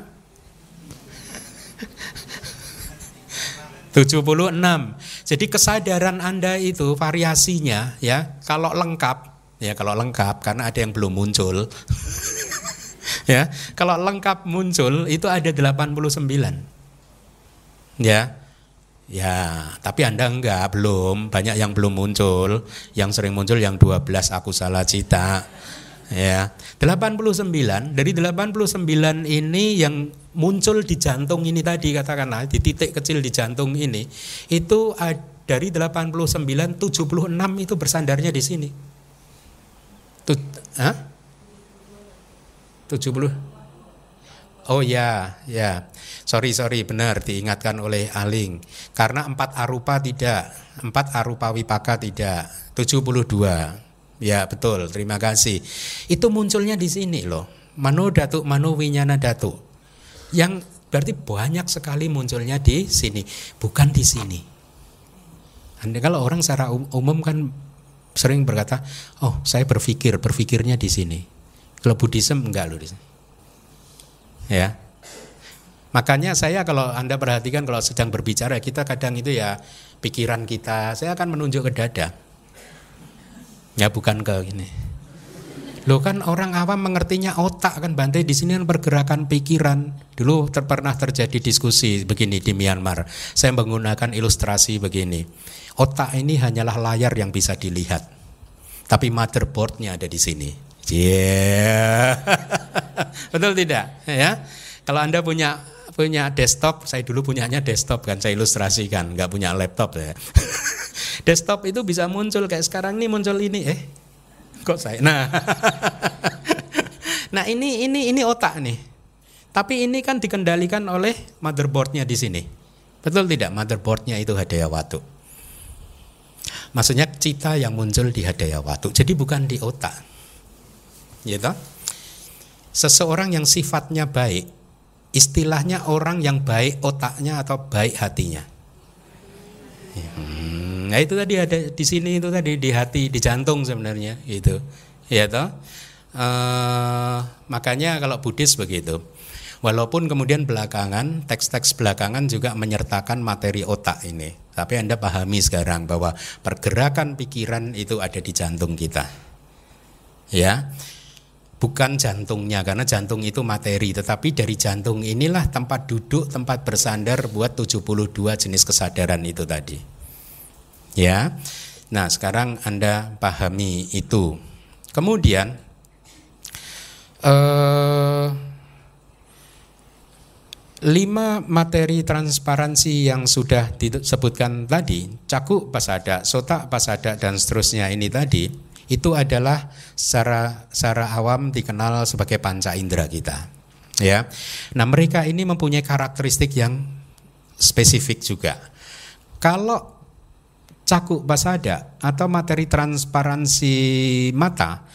76 jadi kesadaran Anda itu variasinya ya kalau lengkap Ya kalau lengkap karena ada yang belum muncul. (laughs) ya, kalau lengkap muncul itu ada 89. Ya. Ya, tapi Anda enggak, belum. Banyak yang belum muncul. Yang sering muncul yang 12 aku salah cita. Ya. 89 dari 89 ini yang muncul di jantung ini tadi katakanlah di titik kecil di jantung ini itu dari 89 76 itu bersandarnya di sini. Tut, Hah? 70 Oh ya, ya. Sorry, sorry, benar diingatkan oleh Aling. Karena empat arupa tidak, empat arupa wipaka tidak, 72. Ya betul, terima kasih. Itu munculnya di sini loh. Mano datu, mano winyana datu. Yang berarti banyak sekali munculnya di sini, bukan di sini. Anda kalau orang secara um, umum kan sering berkata, oh saya berpikir, berpikirnya di sini. Kalau Buddhism enggak loh. Ya, Makanya saya kalau Anda perhatikan kalau sedang berbicara kita kadang itu ya pikiran kita, saya akan menunjuk ke dada. Ya bukan ke gini. Lo kan orang awam mengertinya otak kan Bante di sini kan pergerakan pikiran. Dulu ter pernah terjadi diskusi begini di Myanmar. Saya menggunakan ilustrasi begini. Otak ini hanyalah layar yang bisa dilihat. Tapi motherboardnya ada di sini. Yeah. (laughs) Betul tidak? Ya. Kalau Anda punya punya desktop, saya dulu punyanya desktop kan, saya ilustrasikan, nggak punya laptop ya. (laughs) Desktop itu bisa muncul kayak sekarang ini muncul ini eh kok saya. Nah. (laughs) nah, ini ini ini otak nih. Tapi ini kan dikendalikan oleh motherboardnya di sini. Betul tidak? Motherboardnya itu hadaya watu. Maksudnya cita yang muncul di hadaya watu. Jadi bukan di otak. Gitu? Seseorang yang sifatnya baik, istilahnya orang yang baik otaknya atau baik hatinya. Hmm, nah itu tadi ada di sini itu tadi di hati, di jantung sebenarnya itu. Ya toh. Uh, makanya kalau Buddhis begitu. Walaupun kemudian belakangan teks-teks belakangan juga menyertakan materi otak ini. Tapi Anda pahami sekarang bahwa pergerakan pikiran itu ada di jantung kita. Ya. Bukan jantungnya karena jantung itu materi, tetapi dari jantung inilah tempat duduk, tempat bersandar buat 72 jenis kesadaran itu tadi. Ya. Nah, sekarang Anda pahami itu. Kemudian eh, lima materi transparansi yang sudah disebutkan tadi, cakup pasada, sota pasada dan seterusnya ini tadi itu adalah secara secara awam dikenal sebagai panca indera kita. Ya. Nah, mereka ini mempunyai karakteristik yang spesifik juga. Kalau cakuk basada atau materi transparansi mata,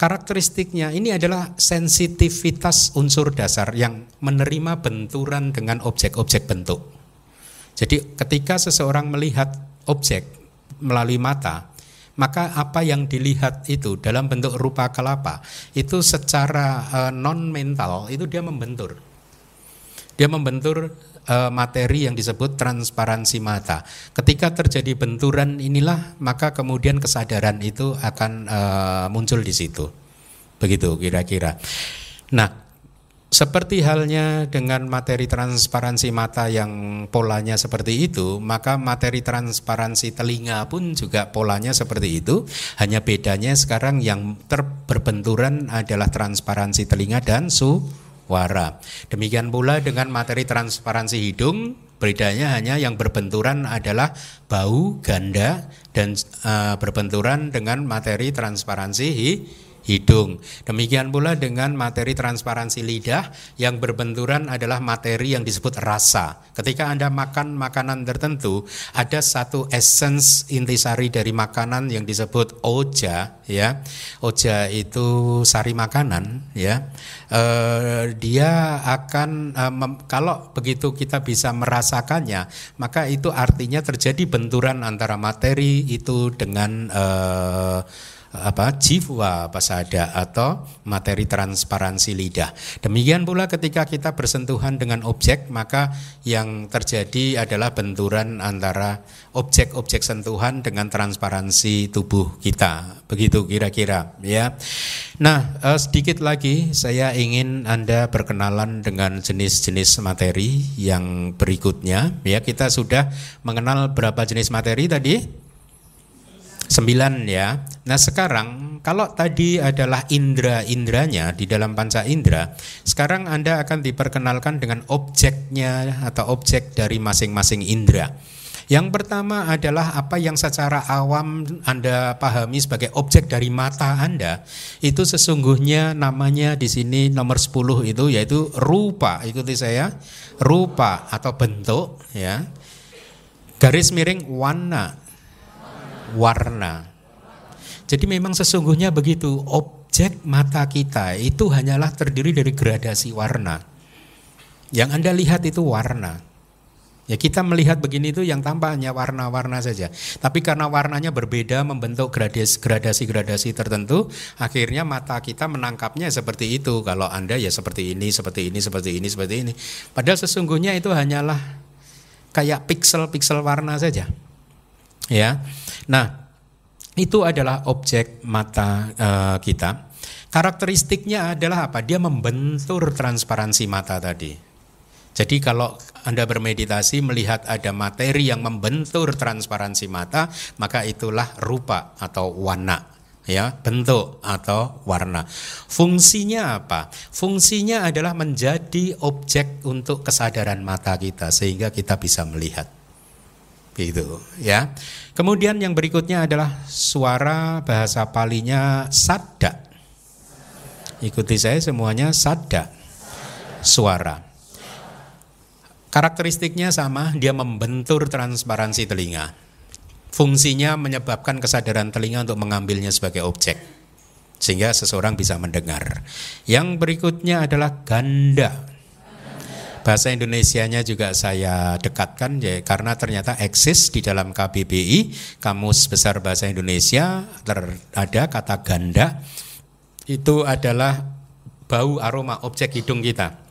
karakteristiknya ini adalah sensitivitas unsur dasar yang menerima benturan dengan objek-objek bentuk. Jadi ketika seseorang melihat objek melalui mata, maka apa yang dilihat itu dalam bentuk rupa kelapa itu secara eh, non mental itu dia membentur dia membentur uh, materi yang disebut transparansi mata. Ketika terjadi benturan inilah maka kemudian kesadaran itu akan uh, muncul di situ. Begitu kira-kira. Nah seperti halnya dengan materi transparansi mata yang polanya seperti itu, maka materi transparansi telinga pun juga polanya seperti itu. Hanya bedanya sekarang yang terberbenturan adalah transparansi telinga dan suara. Demikian pula dengan materi transparansi hidung, bedanya hanya yang berbenturan adalah bau, ganda dan uh, berbenturan dengan materi transparansi hidung hidung. Demikian pula dengan materi transparansi lidah yang berbenturan adalah materi yang disebut rasa. Ketika Anda makan makanan tertentu, ada satu essence intisari dari makanan yang disebut oja, ya. Oja itu sari makanan, ya. E, dia akan e, mem, kalau begitu kita bisa merasakannya, maka itu artinya terjadi benturan antara materi itu dengan e, apa jiwa pasada atau materi transparansi lidah. Demikian pula ketika kita bersentuhan dengan objek maka yang terjadi adalah benturan antara objek-objek sentuhan dengan transparansi tubuh kita. Begitu kira-kira ya. Nah, eh, sedikit lagi saya ingin Anda berkenalan dengan jenis-jenis materi yang berikutnya ya. Kita sudah mengenal berapa jenis materi tadi? Sembilan ya. Nah sekarang kalau tadi adalah indera-inderanya di dalam panca indera, sekarang Anda akan diperkenalkan dengan objeknya atau objek dari masing-masing indera. Yang pertama adalah apa yang secara awam Anda pahami sebagai objek dari mata Anda. Itu sesungguhnya namanya di sini nomor 10 itu yaitu rupa. Ikuti saya. Rupa atau bentuk ya. Garis miring warna warna. Jadi memang sesungguhnya begitu. Objek mata kita itu hanyalah terdiri dari gradasi warna. Yang Anda lihat itu warna. Ya kita melihat begini itu yang tampak hanya warna-warna saja. Tapi karena warnanya berbeda membentuk gradasi-gradasi tertentu, akhirnya mata kita menangkapnya seperti itu. Kalau Anda ya seperti ini, seperti ini, seperti ini, seperti ini. Padahal sesungguhnya itu hanyalah kayak piksel-piksel warna saja. Ya. Nah, itu adalah objek mata uh, kita. Karakteristiknya adalah apa? Dia membentur transparansi mata tadi. Jadi kalau Anda bermeditasi melihat ada materi yang membentur transparansi mata, maka itulah rupa atau warna ya bentuk atau warna fungsinya apa fungsinya adalah menjadi objek untuk kesadaran mata kita sehingga kita bisa melihat gitu ya kemudian yang berikutnya adalah suara bahasa palinya sadda ikuti saya semuanya sadda suara Karakteristiknya sama, dia membentur transparansi telinga. Fungsinya menyebabkan kesadaran telinga untuk mengambilnya sebagai objek. Sehingga seseorang bisa mendengar. Yang berikutnya adalah ganda. Bahasa Indonesianya juga saya dekatkan ya, karena ternyata eksis di dalam KBBI, Kamus Besar Bahasa Indonesia, ada kata ganda. Itu adalah bau aroma objek hidung kita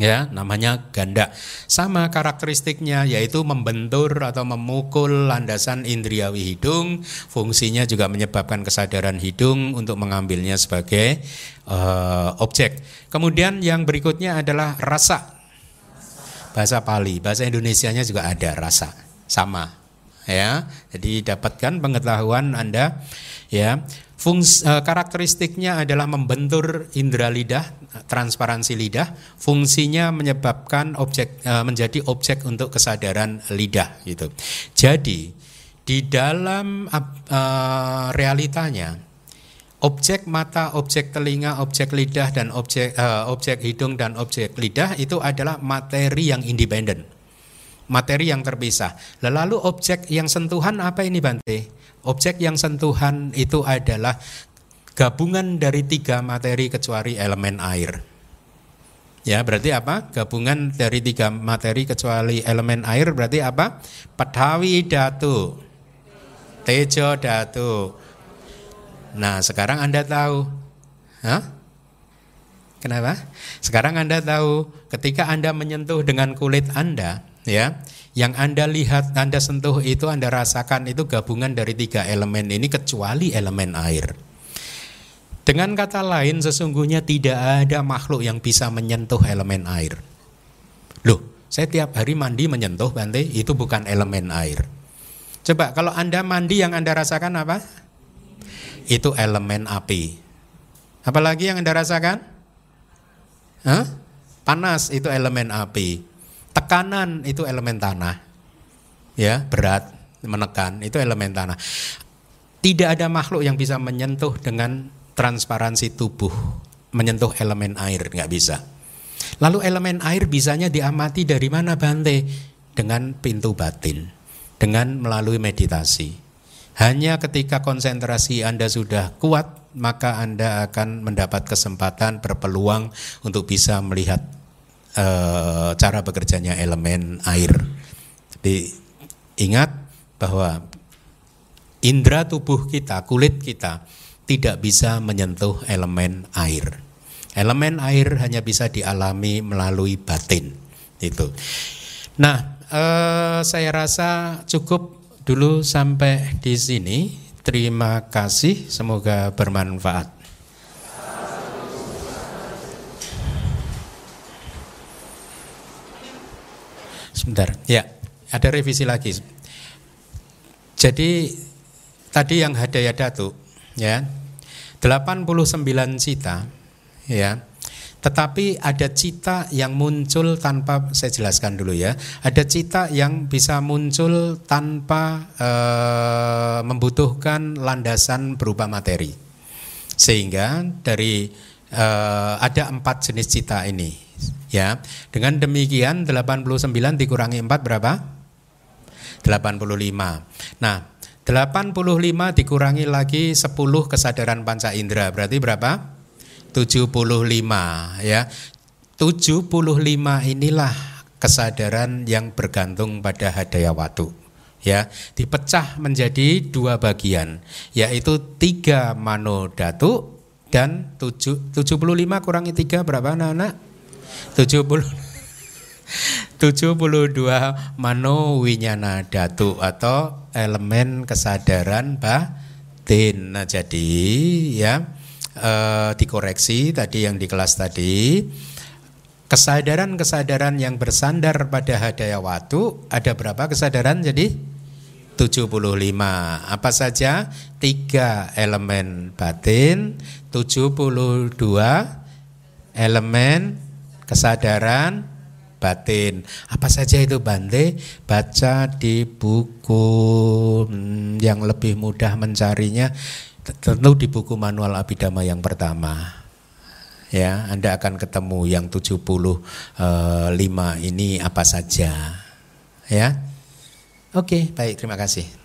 ya namanya ganda. Sama karakteristiknya yaitu membentur atau memukul landasan indriawi hidung. Fungsinya juga menyebabkan kesadaran hidung untuk mengambilnya sebagai uh, objek. Kemudian yang berikutnya adalah rasa. Bahasa Pali bahasa Indonesianya juga ada rasa. Sama ya. Jadi dapatkan pengetahuan anda ya. Fungs, uh, karakteristiknya adalah membentur indera lidah, transparansi lidah. Fungsinya menyebabkan objek uh, menjadi objek untuk kesadaran lidah gitu. Jadi di dalam uh, realitanya objek mata, objek telinga, objek lidah dan objek uh, objek hidung dan objek lidah itu adalah materi yang independen. Materi yang terpisah. Lalu objek yang sentuhan apa ini Bante? Objek yang sentuhan itu adalah gabungan dari tiga materi kecuali elemen air. Ya, berarti apa? Gabungan dari tiga materi kecuali elemen air berarti apa? Petawi datu, tejo datu. Nah, sekarang Anda tahu. Hah? Kenapa? Sekarang Anda tahu ketika Anda menyentuh dengan kulit Anda, ya, yang Anda lihat, Anda sentuh itu, Anda rasakan itu gabungan dari tiga elemen ini kecuali elemen air. Dengan kata lain, sesungguhnya tidak ada makhluk yang bisa menyentuh elemen air. Loh, saya tiap hari mandi menyentuh Bante, itu bukan elemen air. Coba kalau Anda mandi yang Anda rasakan apa? Itu elemen api. Apalagi yang Anda rasakan? Hah? Panas itu elemen api. Tekanan itu elemen tanah. Ya, berat, menekan itu elemen tanah. Tidak ada makhluk yang bisa menyentuh dengan transparansi tubuh, menyentuh elemen air, nggak bisa. Lalu elemen air bisanya diamati dari mana Bante? Dengan pintu batin, dengan melalui meditasi. Hanya ketika konsentrasi Anda sudah kuat, maka Anda akan mendapat kesempatan berpeluang untuk bisa melihat uh, cara bekerjanya elemen air. Jadi ingat bahwa indera tubuh kita, kulit kita tidak bisa menyentuh elemen air. Elemen air hanya bisa dialami melalui batin. Itu. Nah, uh, saya rasa cukup dulu sampai di sini. Terima kasih, semoga bermanfaat. Sebentar, ya, ada revisi lagi. Jadi tadi yang hadaya datu, ya, 89 cita, ya. Tetapi ada cita yang muncul tanpa saya jelaskan dulu ya. Ada cita yang bisa muncul tanpa e, membutuhkan landasan berupa materi. Sehingga dari e, ada empat jenis cita ini Ya. Dengan demikian 89 dikurangi 4 berapa? 85. Nah, 85 dikurangi lagi 10 kesadaran panca indera berarti berapa? 75 ya. 75 inilah kesadaran yang bergantung pada hadaya watu ya dipecah menjadi dua bagian yaitu tiga mano datu dan tujuh, 75 kurangi tiga berapa anak-anak? 70 72 mano winyana datu atau elemen kesadaran batin. Nah, jadi ya eh, dikoreksi tadi yang di kelas tadi kesadaran-kesadaran yang bersandar pada hadaya watu ada berapa kesadaran? Jadi 75 apa saja? Tiga elemen batin 72 elemen kesadaran batin. Apa saja itu Bante? Baca di buku hmm, yang lebih mudah mencarinya tentu di buku manual Abidama yang pertama. Ya, Anda akan ketemu yang 75 eh, ini apa saja. Ya. Oke, baik, terima kasih.